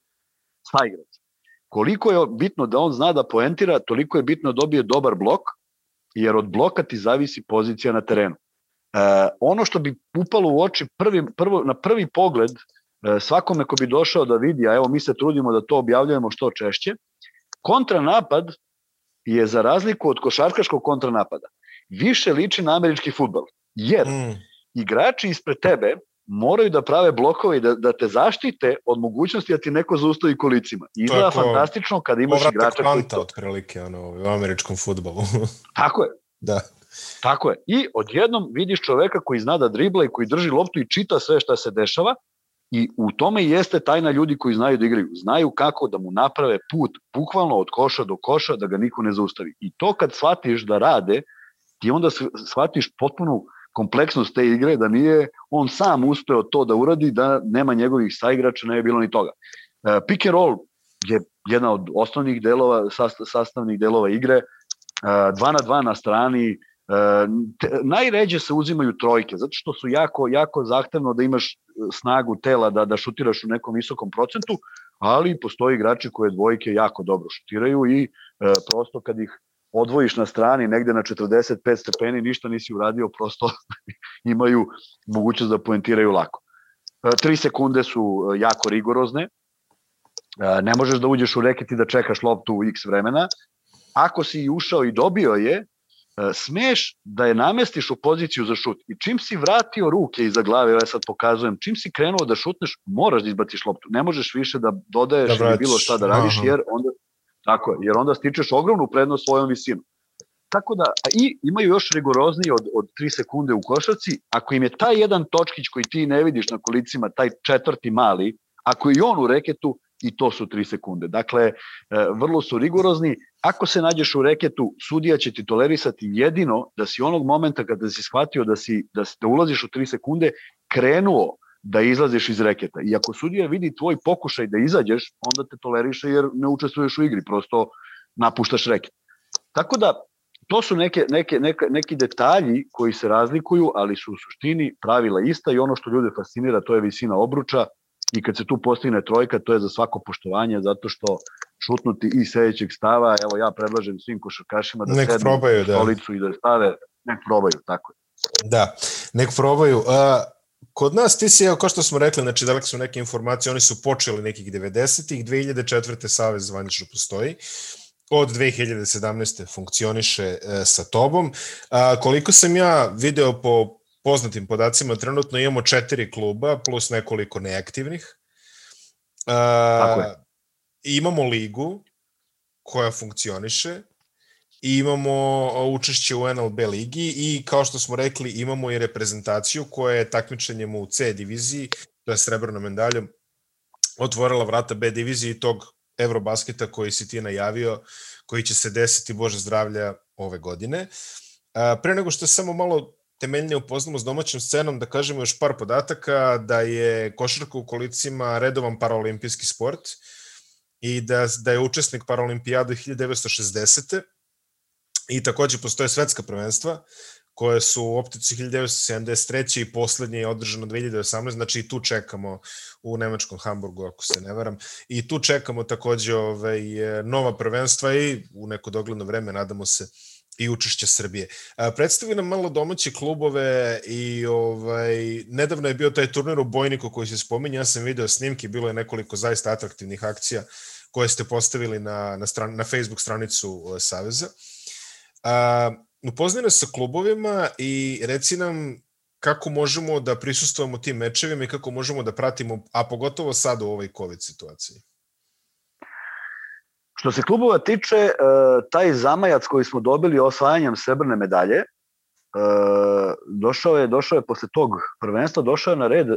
saigraca. Koliko je bitno da on zna da poentira, toliko je bitno da dobije dobar blok, jer od bloka ti zavisi pozicija na terenu. E, ono što bi upalo u oči prvi, prvo, na prvi pogled E, svakome ko bi došao da vidi, a evo mi se trudimo da to objavljujemo što češće, kontranapad je za razliku od košarkaškog kontranapada više liči na američki futbal. Jer mm. igrači ispred tebe moraju da prave blokove i da, da te zaštite od mogućnosti da ti neko zaustavi kolicima. Izgleda fantastično kada imaš igrača koji to... otprilike ono, u američkom futbolu. (laughs) Tako je. Da. Tako je. I odjednom vidiš čoveka koji zna da dribla i koji drži loptu i čita sve šta se dešava I u tome jeste tajna ljudi koji znaju da igraju. Znaju kako da mu naprave put bukvalno od koša do koša da ga niko ne zaustavi. I to kad shvatiš da rade, ti onda shvatiš potpunu kompleksnost te igre, da nije on sam uspeo to da uradi, da nema njegovih saigrača, ne je bilo ni toga. E, pick and roll je jedna od osnovnih delova, sastavnih delova igre, e, dva na dva na strani, E, najređe se uzimaju trojke, zato što su jako, jako zahtevno da imaš e, snagu tela da, da šutiraš u nekom visokom procentu, ali postoji igrači koje dvojke jako dobro šutiraju i e, prosto kad ih odvojiš na strani negde na 45 stepeni, ništa nisi uradio, prosto (laughs) imaju mogućnost da poentiraju lako. E, tri sekunde su e, jako rigorozne, e, ne možeš da uđeš u reket i da čekaš loptu u x vremena, ako si ušao i dobio je, E, smeš da je namestiš u poziciju za šut i čim si vratio ruke iza glave, ja sad pokazujem, čim si krenuo da šutneš, moraš da izbaciš loptu. Ne možeš više da dodaješ da ili bilo šta da radiš, Aha. jer onda, tako je, jer onda stičeš ogromnu prednost svojom visinom. Tako da, a i imaju još rigorozniji od, od 3 sekunde u košarci, ako im je taj jedan točkić koji ti ne vidiš na kolicima, taj četvrti mali, ako je on u reketu, i to su 3 sekunde. Dakle, e, vrlo su rigorozni. Ako se nađeš u reketu, sudija će ti tolerisati jedino da si onog momenta kada si shvatio da, si, da, da ulaziš u 3 sekunde, krenuo da izlaziš iz reketa. I ako sudija vidi tvoj pokušaj da izađeš, onda te toleriše jer ne učestvuješ u igri, prosto napuštaš reket. Tako da, to su neke, neke, neke, neki detalji koji se razlikuju, ali su u suštini pravila ista i ono što ljude fascinira to je visina obruča, i kad se tu postigne trojka, to je za svako poštovanje, zato što šutnuti i sledećeg stava, evo ja predlažem svim košarkašima da nek sednu probaju, da. stolicu i da stave, nek probaju, tako je. Da, nek probaju. A, kod nas ti si, evo, kao što smo rekli, znači daleko su neke informacije, oni su počeli nekih 90-ih, 2004. Savez zvanično postoji od 2017. funkcioniše e, sa tobom. A, koliko sam ja video po poznatim podacima trenutno imamo četiri kluba plus nekoliko neaktivnih. Tako je. Imamo ligu koja funkcioniše i imamo učešće u NLB ligi i kao što smo rekli imamo i reprezentaciju koja je takmičenjem u C diviziji, to je srebrnom medaljom, otvorila vrata B diviziji tog Eurobasketa koji si ti najavio, koji će se desiti, Bože zdravlja, ove godine. Pre nego što samo malo temeljnije upoznamo s domaćom scenom, da kažemo još par podataka, da je košarka u kolicima redovan paraolimpijski sport i da, da je učesnik paraolimpijade 1960. I takođe postoje svetska prvenstva koje su u optici 1973. i poslednje je održano 2018, znači i tu čekamo u nemačkom Hamburgu, ako se ne varam, i tu čekamo takođe ovaj, nova prvenstva i u neko dogledno vreme nadamo se i učešće Srbije. Predstavi nam malo domaće klubove i ovaj, nedavno je bio taj turnir u Bojniku koji se spominje, ja sam video snimke, bilo je nekoliko zaista atraktivnih akcija koje ste postavili na, na, stran, na Facebook stranicu Saveza. upoznaj nas sa klubovima i reci nam kako možemo da prisustujemo tim mečevima i kako možemo da pratimo, a pogotovo sad u ovoj COVID situaciji. Što se klubova tiče, e, taj zamajac koji smo dobili osvajanjem srebrne medalje, e, došao je, došao je posle tog prvenstva, došao je na red e,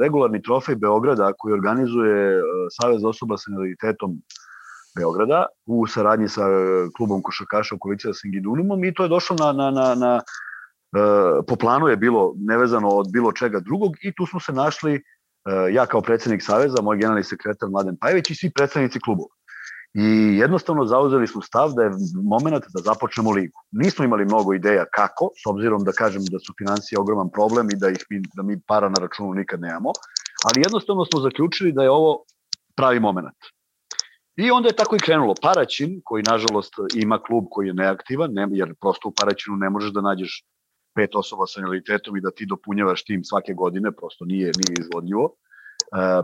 regularni trofej Beograda koji organizuje Savez osoba sa invaliditetom Beograda u saradnji sa klubom košarkaša u koaliciji sa Singidunumom i to je došlo na, na, na, na po planu je bilo nevezano od bilo čega drugog i tu smo se našli ja kao predsednik Saveza, moj generalni sekretar Mladen Pajević i svi predsednici klubova. I jednostavno zauzeli smo stav da je moment da započnemo ligu. Nismo imali mnogo ideja kako, s obzirom da kažem da su financije ogroman problem i da, ih mi, da mi para na računu nikad nemamo, ali jednostavno smo zaključili da je ovo pravi moment. I onda je tako i krenulo. Paraćin, koji nažalost ima klub koji je neaktivan, ne, jer prosto u Paraćinu ne možeš da nađeš pet osoba sa invaliditetom i da ti dopunjavaš tim svake godine, prosto nije, nije izvodljivo. E,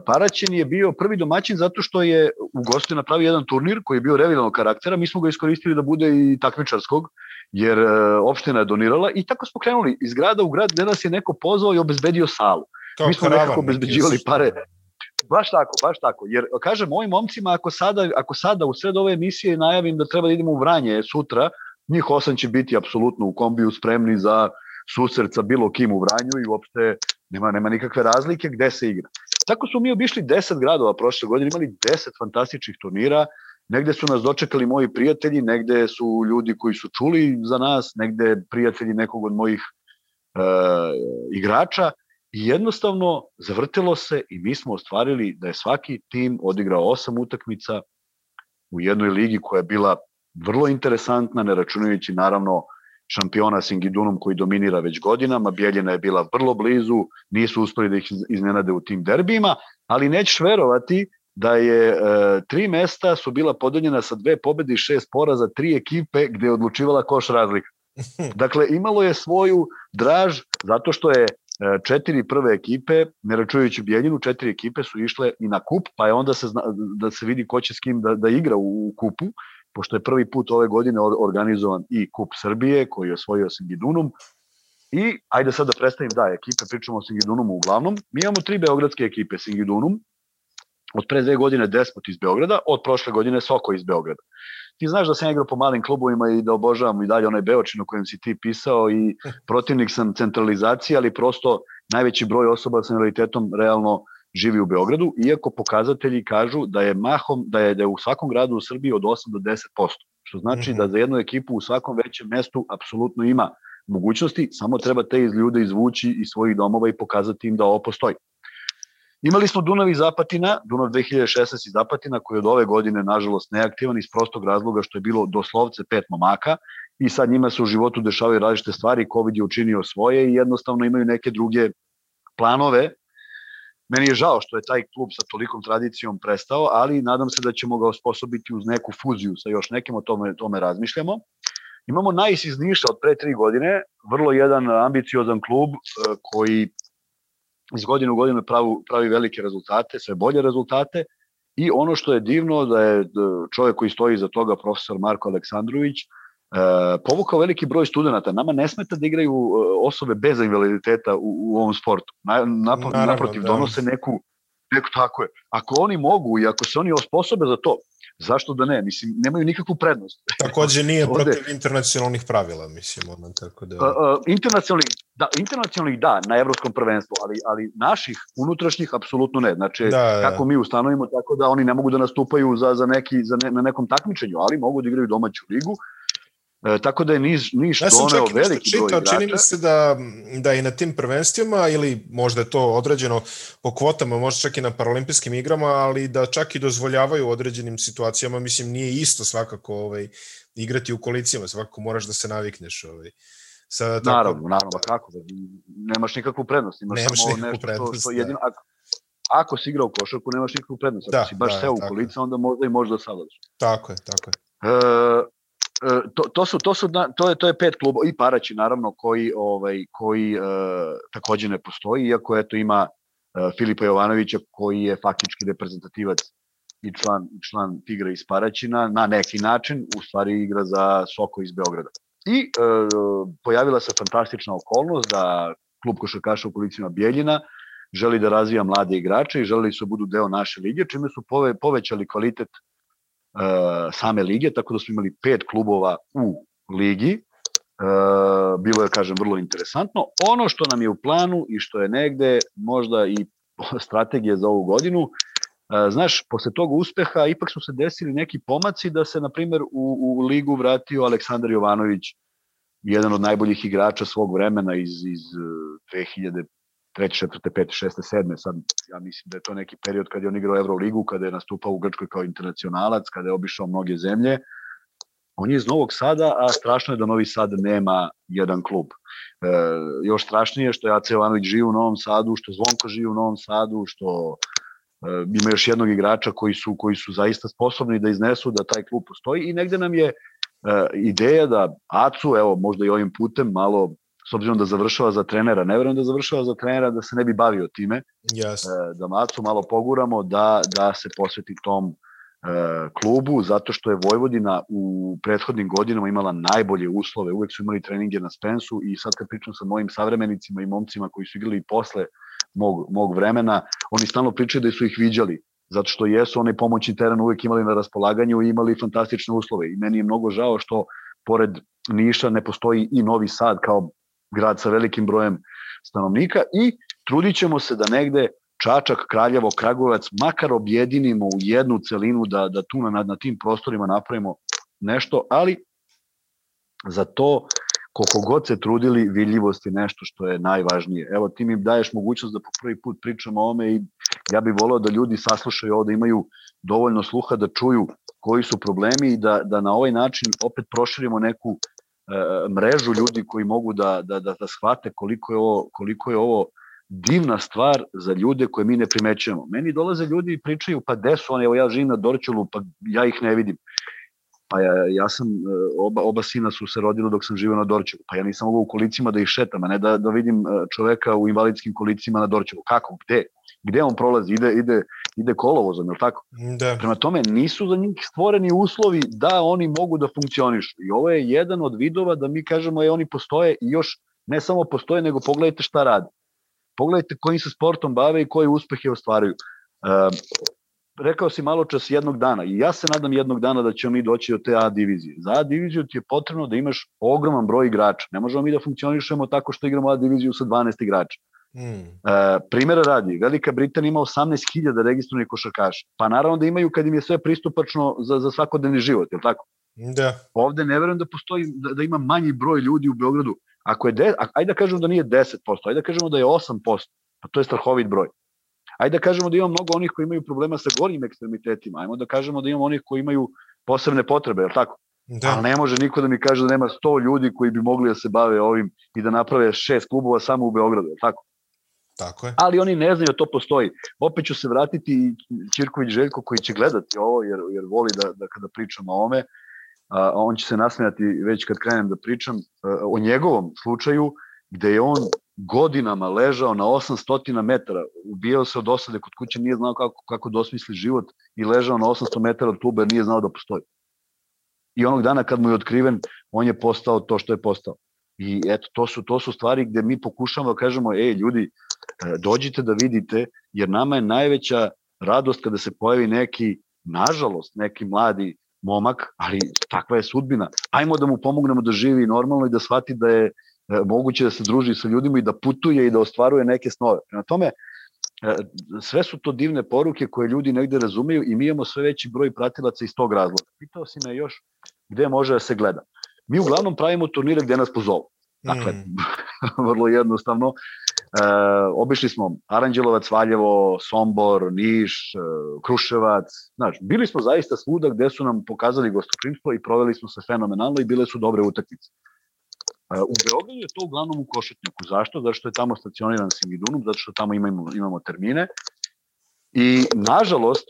Paraćin je bio prvi domaćin zato što je u gosti napravio jedan turnir koji je bio revijalnog karaktera, mi smo ga iskoristili da bude i takmičarskog, jer e, opština je donirala i tako smo krenuli iz grada u grad gde nas je neko pozvao i obezbedio salu. Kao mi smo nekako obezbeđivali pare. Baš tako, baš tako. Jer, kažem, mojim momcima, ako sada, ako sada u sred ove emisije najavim da treba da idemo u Vranje sutra, njih osam će biti apsolutno u kombiju spremni za susret sa bilo kim u Vranju i uopšte nema, nema nikakve razlike gde se igra. Tako smo mi obišli 10 gradova prošle godine, imali 10 fantastičnih turnira, negde su nas dočekali moji prijatelji, negde su ljudi koji su čuli za nas, negde prijatelji nekog od mojih e, igrača i jednostavno zavrtelo se i mi smo ostvarili da je svaki tim odigrao osam utakmica u jednoj ligi koja je bila vrlo interesantna, ne računajući naravno šampiona Singidunum koji dominira već godinama, Bijeljina je bila vrlo blizu, nisu uspeli da ih iznenade u tim derbijima, ali nećeš verovati da je e, tri mesta su bila podeljena sa dve pobede i šest poraza, tri ekipe gde je odlučivala koš razlika. (laughs) Dakle, imalo je svoju draž zato što je e, četiri prve ekipe, ne račujući Bijeljinu, četiri ekipe su išle i na kup, pa je onda se zna, da se vidi ko će s kim da, da igra u, u kupu pošto je prvi put ove godine organizovan i Kup Srbije koji je osvojio Singidunum i ajde sad da predstavim, da, ekipe, pričamo o Singidunumu uglavnom. Mi imamo tri beogradske ekipe, Singidunum, od pre dve godine Despot iz Beograda, od prošle godine Soko iz Beograda. Ti znaš da sam igrao po malim klubovima i da obožavam i dalje onaj Beočin o kojem si ti pisao i (laughs) protivnik sam centralizacije, ali prosto najveći broj osoba sa invaliditetom realno živi u Beogradu, iako pokazatelji kažu da je mahom, da je, da je u svakom gradu u Srbiji od 8 do 10%, što znači mm -hmm. da za jednu ekipu u svakom većem mestu apsolutno ima mogućnosti, samo treba te iz ljude izvući iz svojih domova i pokazati im da ovo postoji. Imali smo Dunav i Zapatina, Dunav 2016 i Zapatina, koji je od ove godine, nažalost, neaktivan iz prostog razloga što je bilo doslovce pet momaka i sad njima se u životu dešavaju različite stvari, COVID je učinio svoje i jednostavno imaju neke druge planove Meni je žao što je taj klub sa tolikom tradicijom prestao, ali nadam se da ćemo ga osposobiti uz neku fuziju sa još nekim, o tome, tome razmišljamo. Imamo Najs iz Niša od pre tri godine, vrlo jedan ambiciozan klub e, koji iz godine u godinu pravi, pravi velike rezultate, sve bolje rezultate i ono što je divno da je čovjek koji stoji za toga, profesor Marko Aleksandrović, e, povukao veliki broj studenta. Nama ne smeta da igraju e, osobe bez invaliditeta u, u ovom sportu. Na, napo, Naravno, naprotiv, da. donose neku, neku, tako je. Ako oni mogu i ako se oni osposobe za to, zašto da ne? Mislim, nemaju nikakvu prednost. (laughs) Takođe nije Ovde, protiv internacionalnih pravila, mislim, ono, tako da... Uh, uh, internacionalnih, da, internacionalnih da, na evropskom prvenstvu, ali, ali naših unutrašnjih apsolutno ne. Znači, da, da. kako mi ustanovimo, tako da oni ne mogu da nastupaju za, za neki, za ne, na nekom takmičenju, ali mogu da igraju domaću ligu E, tako da je Niš, Niš ja doneo veliki čitao, broj igrača. Čini mi se da, da i na tim prvenstvima, ili možda je to određeno po kvotama, možda čak i na paralimpijskim igrama, ali da čak i dozvoljavaju u određenim situacijama, mislim, nije isto svakako ovaj, igrati u kolicijama, svakako moraš da se navikneš. Ovaj. Sa, tako, naravno, naravno, da, kako, da, nemaš nikakvu prednost, imaš nemaš samo nešto prednost, što, što jedino, da. ako, ako si igrao u košarku, nemaš nikakvu prednost, ako da, si baš da, seo u kolica, onda možda i možda savladaš. Tako je, tako je. E, to, to su to su to je to je pet klubova i Paraći naravno koji ovaj koji uh, takođe ne postoji iako eto ima uh, Filipa Jovanovića koji je faktički reprezentativac i član član Tigra iz Paraćina na neki način u stvari igra za Soko iz Beograda. I uh, pojavila se fantastična okolnost da klub košarkaša u Policijama Bijeljina želi da razvija mlade igrače i želi da budu deo naše lige, čime su pove, povećali kvalitet same lige, tako da smo imali pet klubova u ligi. Uh, bilo je, kažem, vrlo interesantno. Ono što nam je u planu i što je negde možda i (laughs) strategija za ovu godinu, uh, znaš, posle tog uspeha ipak su se desili neki pomaci da se, na primer, u, u ligu vratio Aleksandar Jovanović, jedan od najboljih igrača svog vremena iz, iz 2003. treće, četvrte, pete, šeste, sedme, sad ja mislim da je to neki period kad je on igrao Euroligu, kada je nastupao u Grčkoj kao internacionalac, kada je obišao mnoge zemlje, on je iz Novog Sada, a strašno je da Novi Sad nema jedan klub. E, još strašnije je što je Ace Jovanović živi u Novom Sadu, što Zvonko živi u Novom Sadu, što e, ima još jednog igrača koji su, koji su zaista sposobni da iznesu da taj klub postoji i negde nam je e, ideja da Acu, evo možda i ovim putem malo s obzirom da završava za trenera, ne verujem da završava za trenera da se ne bi bavio time, yes. E, da Macu malo poguramo da, da se posveti tom e, klubu, zato što je Vojvodina u prethodnim godinama imala najbolje uslove, uvek su imali treninge na Spensu i sad kad pričam sa mojim savremenicima i momcima koji su igrali posle mog, mog vremena, oni stalno pričaju da su ih viđali, zato što jesu onaj pomoćni teren uvek imali na raspolaganju i imali fantastične uslove i meni je mnogo žao što pored Niša ne postoji i Novi Sad kao grad sa velikim brojem stanovnika i trudit ćemo se da negde Čačak, Kraljevo, Kragujevac, makar objedinimo u jednu celinu da, da tu na, na tim prostorima napravimo nešto, ali za to koliko god se trudili, vidljivost je nešto što je najvažnije. Evo, ti mi daješ mogućnost da po prvi put pričamo o ome i ja bih voleo da ljudi saslušaju ovo, da imaju dovoljno sluha da čuju koji su problemi i da, da na ovaj način opet proširimo neku mrežu ljudi koji mogu da, da, da, da shvate koliko je, ovo, koliko je ovo divna stvar za ljude koje mi ne primećujemo. Meni dolaze ljudi i pričaju, pa gde su oni, evo ja živim na Dorčulu, pa ja ih ne vidim. Pa ja, ja sam, e, oba, oba sina su se rodili dok sam živio na Dorčulu, pa ja nisam mogao u kolicima da ih šetam, a ne da, da vidim e, čoveka u invalidskim kolicima na Dorčulu. Kako, gde? Gde on prolazi? Ide, ide, ide kolovozom, je li tako? Da. Prema tome, nisu za njih stvoreni uslovi da oni mogu da funkcionišu. I ovo je jedan od vidova da mi kažemo, je oni postoje i još ne samo postoje, nego pogledajte šta rade. Pogledajte kojim se sportom bave i koje uspehe ostvaraju. E, rekao si malo čas jednog dana i ja se nadam jednog dana da ćemo mi doći do te A divizije. Za A diviziju ti je potrebno da imaš ogroman broj igrača. Ne možemo mi da funkcionišemo tako što igramo A diviziju sa 12 igrača. Mm. E, primjera radi, Velika Britanija ima 18.000 registrovanih košarkaša. Pa naravno da imaju kad im je sve pristupačno za, za svakodnevni život, je li tako? Da. Ovde ne verujem da postoji, da, da ima manji broj ljudi u Beogradu. Ako je, de, ajde da kažemo da nije 10%, ajde da kažemo da je 8%, pa to je strahovit broj. Ajde da kažemo da ima mnogo onih koji imaju problema sa gorim ekstremitetima, ajmo da kažemo da imamo onih koji imaju posebne potrebe, je li tako? Da. Ali ne može niko da mi kaže da nema 100 ljudi koji bi mogli da se bave ovim i da naprave šest klubova samo u Beogradu, je li tako? Tako je. Ali oni ne znaju da to postoji. Opet ću se vratiti Ćirković Željko koji će gledati ovo jer, jer voli da, da kada pričam o ome, a, on će se nasmijati već kad krenem da pričam a, o njegovom slučaju gde je on godinama ležao na 800 metara, ubijao se od osade kod kuće, nije znao kako, kako dosmisli život i ležao na 800 metara od kluba jer nije znao da postoji. I onog dana kad mu je otkriven, on je postao to što je postao. I eto, to su, to su stvari gde mi pokušamo da kažemo, ej, ljudi, dođite da vidite, jer nama je najveća radost kada se pojavi neki, nažalost, neki mladi momak, ali takva je sudbina. Ajmo da mu pomognemo da živi normalno i da shvati da je e, moguće da se druži sa ljudima i da putuje i da ostvaruje neke snove. Prema tome, e, sve su to divne poruke koje ljudi negde razumeju i mi imamo sve veći broj pratilaca iz tog razloga. Pitao si me još gde može da se gleda. Mi uglavnom pravimo turnire gde nas pozovu. Dakle, mm. (laughs) vrlo jednostavno. E, obišli smo Aranđelovac, Valjevo, Sombor, Niš, e, Kruševac. Znaš, bili smo zaista svuda gde su nam pokazali gostoprimstvo i proveli smo se fenomenalno i bile su dobre utakmice. E, u Beogradu je to uglavnom u Košetnjaku. Zašto? Zato što je tamo stacioniran Simidunum, zato što tamo imamo, imamo termine. I, nažalost,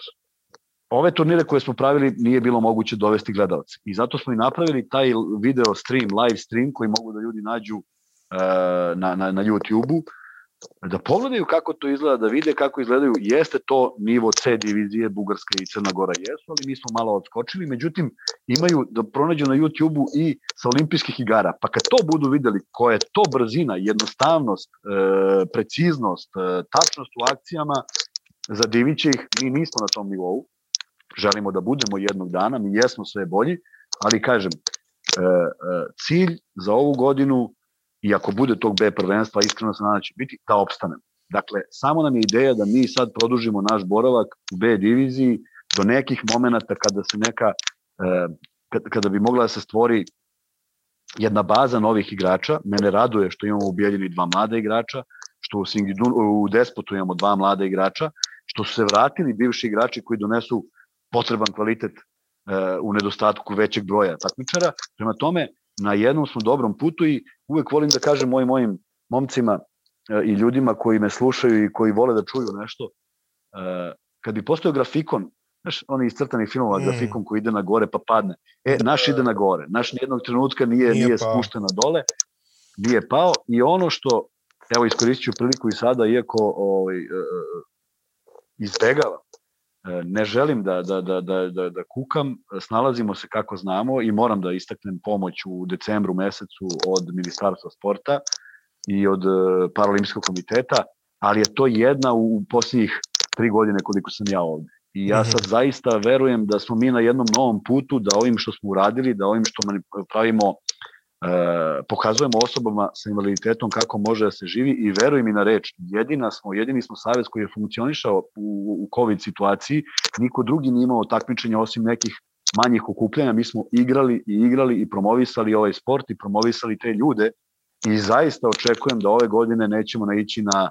ove turnire koje smo pravili nije bilo moguće dovesti gledalce. I zato smo i napravili taj video stream, live stream koji mogu da ljudi nađu uh, na, na, na YouTube-u, da pogledaju kako to izgleda, da vide kako izgledaju. Jeste to nivo C divizije, Bugarska i Crna Gora jesu, ali mi smo malo odskočili. Međutim, imaju da pronađu na YouTube-u i sa olimpijskih igara. Pa kad to budu videli, koja je to brzina, jednostavnost, e, preciznost, e, tačnost u akcijama, zadiviće ih, mi nismo na tom nivou želimo da budemo jednog dana, mi jesmo sve bolji, ali kažem, e, cilj za ovu godinu, i ako bude tog B prvenstva, iskreno se nadam će biti da opstanemo. Dakle, samo nam je ideja da mi sad produžimo naš boravak u B diviziji do nekih momenta kada se neka, e, kada bi mogla da se stvori jedna baza novih igrača. Mene raduje što imamo u Bijeljini dva mlada igrača, što u, Singidun, u Despotu imamo dva mlada igrača, što su se vratili bivši igrači koji donesu potreban kvalitet e, u nedostatku većeg broja takmičara. Prema tome, na jednom smo dobrom putu i uvek volim da kažem mojim mojim momcima e, i ljudima koji me slušaju i koji vole da čuju nešto, e, kad bi postao grafikon, znaš, oni iscrtani filmova, mm. grafikon koji ide na gore pa padne. E, naš ide na gore. Naš nijednog trenutka nije, nije, nije spušten na dole, nije pao i ono što, evo iskoristit ću priliku i sada, iako ovaj, e, izbegavam, ne želim da, da, da, da, da, da kukam, snalazimo se kako znamo i moram da istaknem pomoć u decembru mesecu od Ministarstva sporta i od Paralimpijskog komiteta, ali je to jedna u posljednjih tri godine koliko sam ja ovde. I ja sad zaista verujem da smo mi na jednom novom putu, da ovim što smo uradili, da ovim što pravimo, e, pokazujemo osobama sa invaliditetom kako može da se živi i verujem i na reč. Jedina smo, jedini smo savez koji je funkcionišao u, u COVID situaciji, niko drugi nije imao takmičenja osim nekih manjih okupljanja, mi smo igrali i igrali i promovisali ovaj sport i promovisali te ljude i zaista očekujem da ove godine nećemo naići na e,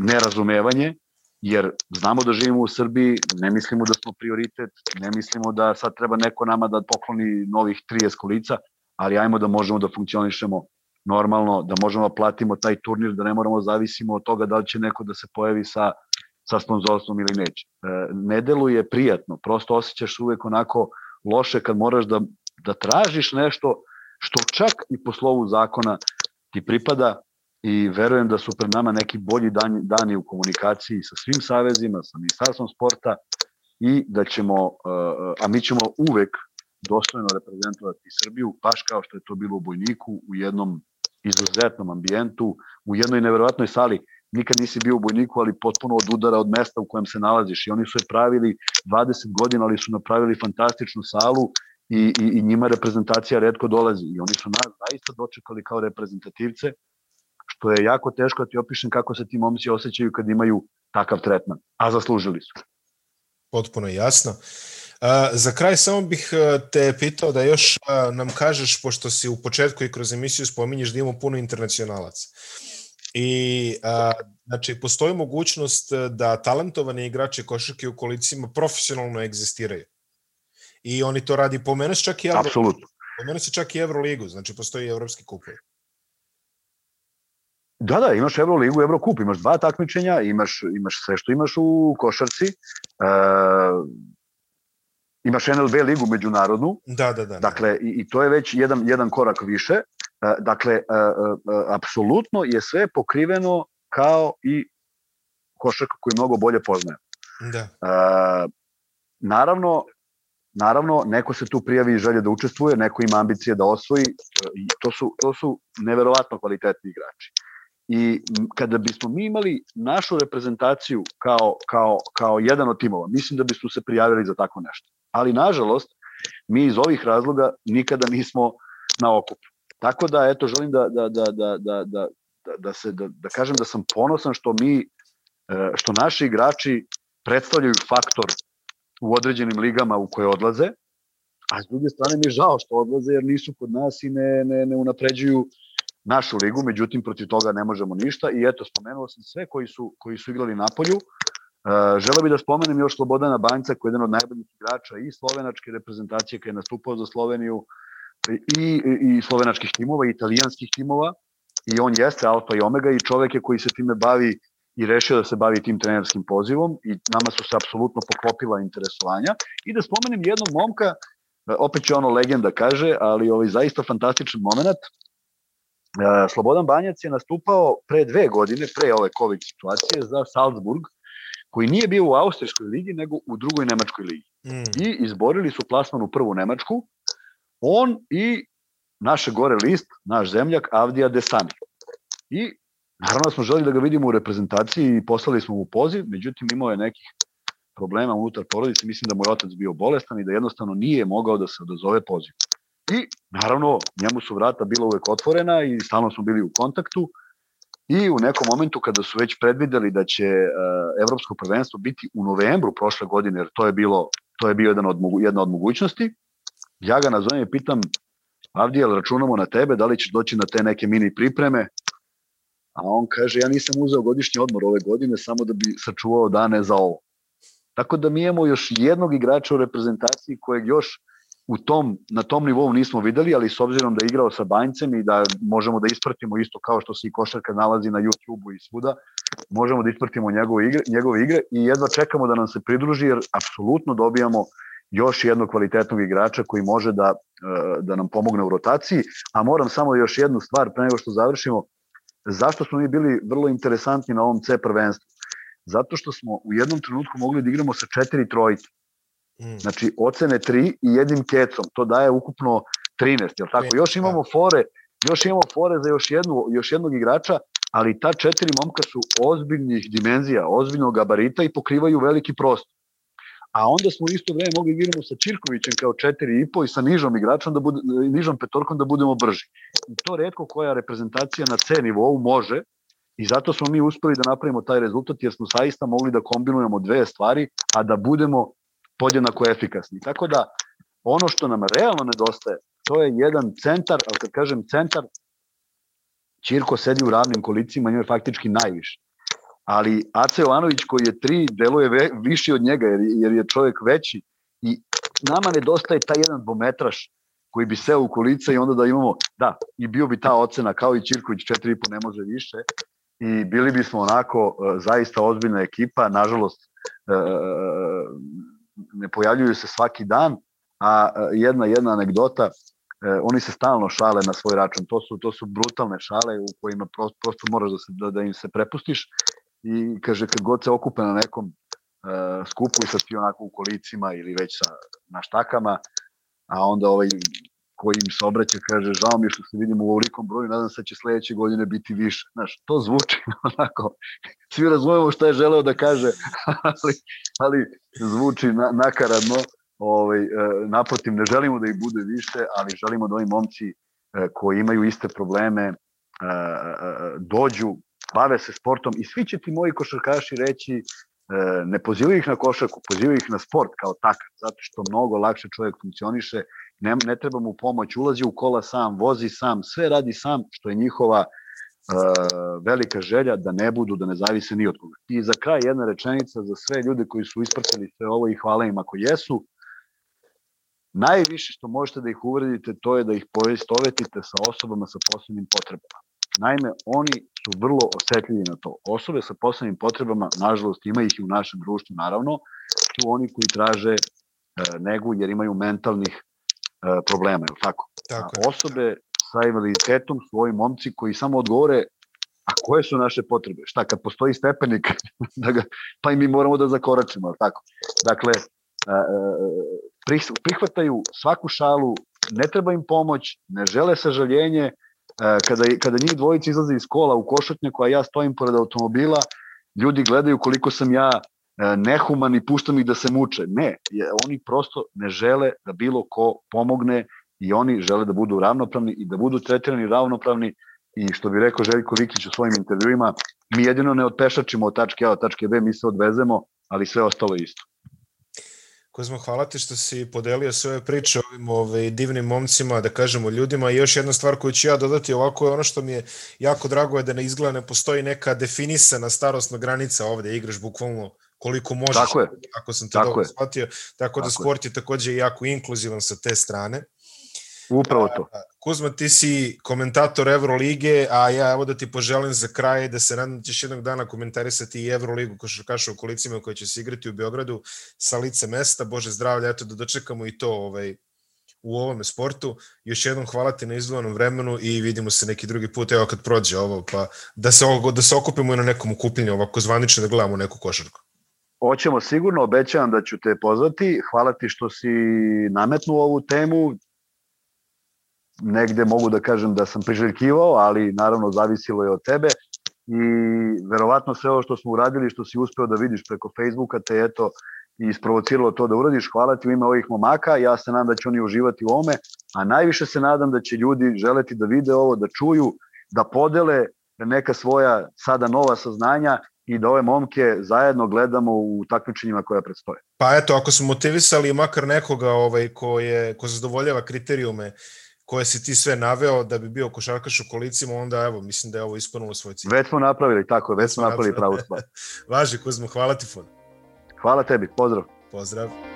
nerazumevanje, jer znamo da živimo u Srbiji, ne mislimo da smo prioritet, ne mislimo da sad treba neko nama da pokloni novih 30 kolica, ali ajmo da možemo da funkcionišemo normalno, da možemo da platimo taj turnir, da ne moramo da zavisimo od toga da li će neko da se pojavi sa, sa sponzorstvom ili neće. E, ne deluje prijatno, prosto osjećaš uvek onako loše kad moraš da, da tražiš nešto što čak i po slovu zakona ti pripada, i verujem da su pred nama neki bolji dani, dani u komunikaciji sa svim savezima, sa ministarstvom sporta i da ćemo, a mi ćemo uvek dostojno reprezentovati Srbiju, baš kao što je to bilo u Bojniku, u jednom izuzetnom ambijentu, u jednoj neverovatnoj sali. Nikad nisi bio u Bojniku, ali potpuno od udara od mesta u kojem se nalaziš. I oni su je pravili 20 godina, ali su napravili fantastičnu salu i, i, i njima reprezentacija redko dolazi. I oni su nas zaista dočekali kao reprezentativce što je jako teško da ti opišem kako se ti momci osjećaju kad imaju takav tretman, a zaslužili su. Potpuno jasno. Za kraj samo bih te pitao da još nam kažeš, pošto si u početku i kroz emisiju spominješ da imamo puno internacionalaca. I a, znači, postoji mogućnost da talentovani igrači košarke u kolicima profesionalno egzistiraju. I oni to radi, pomenuo čak i Euro, Apsolutno. Pomenuo se čak i Euroligu, znači postoji evropski kupovi. Da, da, imaš Euroligu, Eurokup, imaš dva takmičenja, imaš, imaš sve što imaš u košarci, e, imaš NLB ligu međunarodnu, da, da, da, dakle, i, i to je već jedan, jedan korak više, e, dakle, e, e, apsolutno je sve pokriveno kao i košarka koju mnogo bolje poznaje. Da. E, naravno, Naravno, neko se tu prijavi i želje da učestvuje, neko ima ambicije da osvoji, i to su, to su neverovatno kvalitetni igrači. I kada bismo mi imali našu reprezentaciju kao, kao, kao jedan od timova, mislim da bismo se prijavili za tako nešto. Ali, nažalost, mi iz ovih razloga nikada nismo na okupu. Tako da, eto, želim da, da, da, da, da, da, da, se, da, da kažem da sam ponosan što mi, e, što naši igrači predstavljaju faktor u određenim ligama u koje odlaze, a s druge strane mi je žao što odlaze jer nisu kod nas i ne, ne, ne unapređuju našu ligu, međutim protiv toga ne možemo ništa i eto spomenuo sam sve koji su, koji su igrali na polju. Želeo bih da spomenem još Slobodana Banjca koji je jedan od najboljih igrača i slovenačke reprezentacije koji je nastupao za Sloveniju i, i slovenačkih timova i italijanskih timova. I on jeste alfa i omega i čovek je koji se time bavi i rešio da se bavi tim trenerskim pozivom. I nama su se apsolutno poklopila interesovanja. I da spomenem jednog momka, opet će ono legenda kaže, ali ovaj zaista fantastičan moment, E, Slobodan Banjac je nastupao pre dve godine, pre ove COVID situacije, za Salzburg, koji nije bio u Austrijskoj ligi, nego u drugoj Nemačkoj ligi. Mm. I izborili su plasman u prvu Nemačku, on i naše gore list, naš zemljak, Avdija Desani. I naravno smo želi da ga vidimo u reprezentaciji i poslali smo mu poziv, međutim imao je nekih problema unutar porodice, mislim da mu je otac bio bolestan i da jednostavno nije mogao da se odazove pozivu. I naravno, njemu su vrata bila uvek otvorena i stalno smo bili u kontaktu i u nekom momentu kada su već predvideli da će uh, evropsko prvenstvo biti u novembru prošle godine, jer to je bilo to je bio jedan od, jedna od mogućnosti, ja ga nazovem i pitam Avdija, računamo na tebe, da li ćeš doći na te neke mini pripreme? A on kaže, ja nisam uzeo godišnji odmor ove godine samo da bi sačuvao dane za ovo. Tako da mi imamo još jednog igrača u reprezentaciji kojeg još u tom, na tom nivou nismo videli, ali s obzirom da je igrao sa Banjcem i da možemo da ispratimo isto kao što se i košarka nalazi na YouTube-u i svuda, možemo da ispratimo njegove igre, njegove igre i jedva čekamo da nam se pridruži jer apsolutno dobijamo još jednog kvalitetnog igrača koji može da, e, da nam pomogne u rotaciji, a moram samo još jednu stvar pre nego što završimo, zašto smo mi bili vrlo interesantni na ovom C prvenstvu? Zato što smo u jednom trenutku mogli da igramo sa četiri trojke. Mm. Znači, ocene 3 i jednim kecom, to daje ukupno 13, jel tako? Još imamo da. fore, još imamo fore za još, jednu, još jednog igrača, ali ta četiri momka su ozbiljnih dimenzija, ozbiljnog gabarita i pokrivaju veliki prostor. A onda smo isto vreme mogli da igramo sa Čirkovićem kao 4,5 i sa nižom igračom, da bude, nižom petorkom da budemo brži. I to redko koja reprezentacija na C nivou može i zato smo mi uspeli da napravimo taj rezultat jer smo saista mogli da kombinujemo dve stvari, a da budemo podjednako efikasni. Tako da ono što nam realno nedostaje, to je jedan centar, ali kad kažem centar, Čirko sedi u ravnim kolicima, njoj faktički najviše. Ali Ace Jovanović koji je tri, deluje ve, viši od njega jer, jer je čovjek veći i nama nedostaje taj jedan dvometraš koji bi seo u kolica i onda da imamo, da, i bio bi ta ocena kao i Čirković 4,5 ne može više i bili bismo onako e, zaista ozbiljna ekipa, nažalost e, ne pojavljuju se svaki dan, a jedna jedna anegdota, e, oni se stalno šale na svoj račun. To su to su brutalne šale u kojima prosto, prosto moraš da se da, da im se prepustiš i kaže kad god se okupe na nekom uh, skupu i sa ti onako u kolicima ili već sa na štakama, a onda ovaj koji im se obraća kaže žao mi što se vidimo u ovolikom broju, nadam se da će sledeće godine biti više. Znaš, to zvuči (laughs) onako, svi razumemo šta je želeo da kaže, (laughs) ali, ali zvuči na, nakaradno. Ovaj, e, naprotiv, ne želimo da ih bude više, ali želimo da ovi momci e, koji imaju iste probleme e, dođu, bave se sportom i svi će ti moji košarkaši reći ne pozivaju ih na košarku, pozivaju ih na sport kao takav, zato što mnogo lakše čovjek funkcioniše ne, ne treba mu pomoć, ulazi u kola sam, vozi sam, sve radi sam, što je njihova uh, velika želja da ne budu, da ne zavise ni od koga. I za kraj jedna rečenica za sve ljude koji su ispratili sve ovo i hvala im ako jesu. Najviše što možete da ih uvredite, to je da ih poistovetite sa osobama sa posebnim potrebama. Naime, oni su vrlo osetljivi na to. Osobe sa posebnim potrebama, nažalost, ima ih i u našem društvu, naravno, su oni koji traže e, negu jer imaju mentalnih problema, je tako? tako je. Osobe sa invaliditetom su ovi momci koji samo odgovore a koje su naše potrebe? Šta, kad postoji stepenik, (laughs) da ga, pa i mi moramo da zakoračimo, je tako? Dakle, e, e, prihvataju svaku šalu, ne treba im pomoć, ne žele sažaljenje, kada, kada njih dvojica izlaze iz kola u košatnjaku, a ja stojim pored automobila, ljudi gledaju koliko sam ja E, nehuman i puštam ih da se muče. Ne, oni prosto ne žele da bilo ko pomogne i oni žele da budu ravnopravni i da budu tretirani ravnopravni i što bi rekao Željko Vikić u svojim intervjuima, mi jedino ne odpešačimo od tačke A od tačke B, mi se odvezemo, ali sve ostalo isto. Kozmo, hvala ti što si podelio svoje priče ovim ovaj, divnim momcima, da kažemo ljudima. I još jedna stvar koju ću ja dodati ovako je ono što mi je jako drago je da ne izgleda ne postoji neka definisana starostna granica ovde, igraš bukvalno koliko možeš, tako je. ako sam te tako dobro shvatio. Tako, da tako sport je takođe jako inkluzivan sa te strane. Upravo to. Kuzma, ti si komentator Evrolige, a ja evo da ti poželim za kraj da se nadam da ćeš jednog dana komentarisati i Evroligu košarkaša u kolicima koja će se igrati u Beogradu sa lice mesta. Bože zdravlja, eto da dočekamo i to ovaj, u ovome sportu. Još jednom hvala ti na izdvojenom vremenu i vidimo se neki drugi put, evo kad prođe ovo, pa da se, da se okupimo i na nekom okupljenju, ovako zvanično da gledamo neku košarku. Hoćemo sigurno, obećavam da ću te pozvati. Hvala ti što si nametnuo ovu temu. Negde mogu da kažem da sam priželjkivao, ali naravno zavisilo je od tebe. I verovatno sve ovo što smo uradili, što si uspeo da vidiš preko Facebooka, te eto i isprovociralo to da uradiš. Hvala ti u ime ovih momaka. Ja se nadam da će oni uživati u ome, a najviše se nadam da će ljudi želeti da vide ovo, da čuju, da podele neka svoja sada nova saznanja i da ove momke zajedno gledamo u takmičenjima koja predstoje. Pa eto, ako smo motivisali makar nekoga ovaj, ko, je, ko zadovoljava kriterijume koje si ti sve naveo da bi bio košarkaš u kolicima, onda evo, mislim da je ovo ispunilo svoj cilj. Već smo napravili, tako, već smo napravili pravu stvar. (laughs) Važi, Kuzmo, hvala ti fon. Hvala tebi, pozdrav. Pozdrav.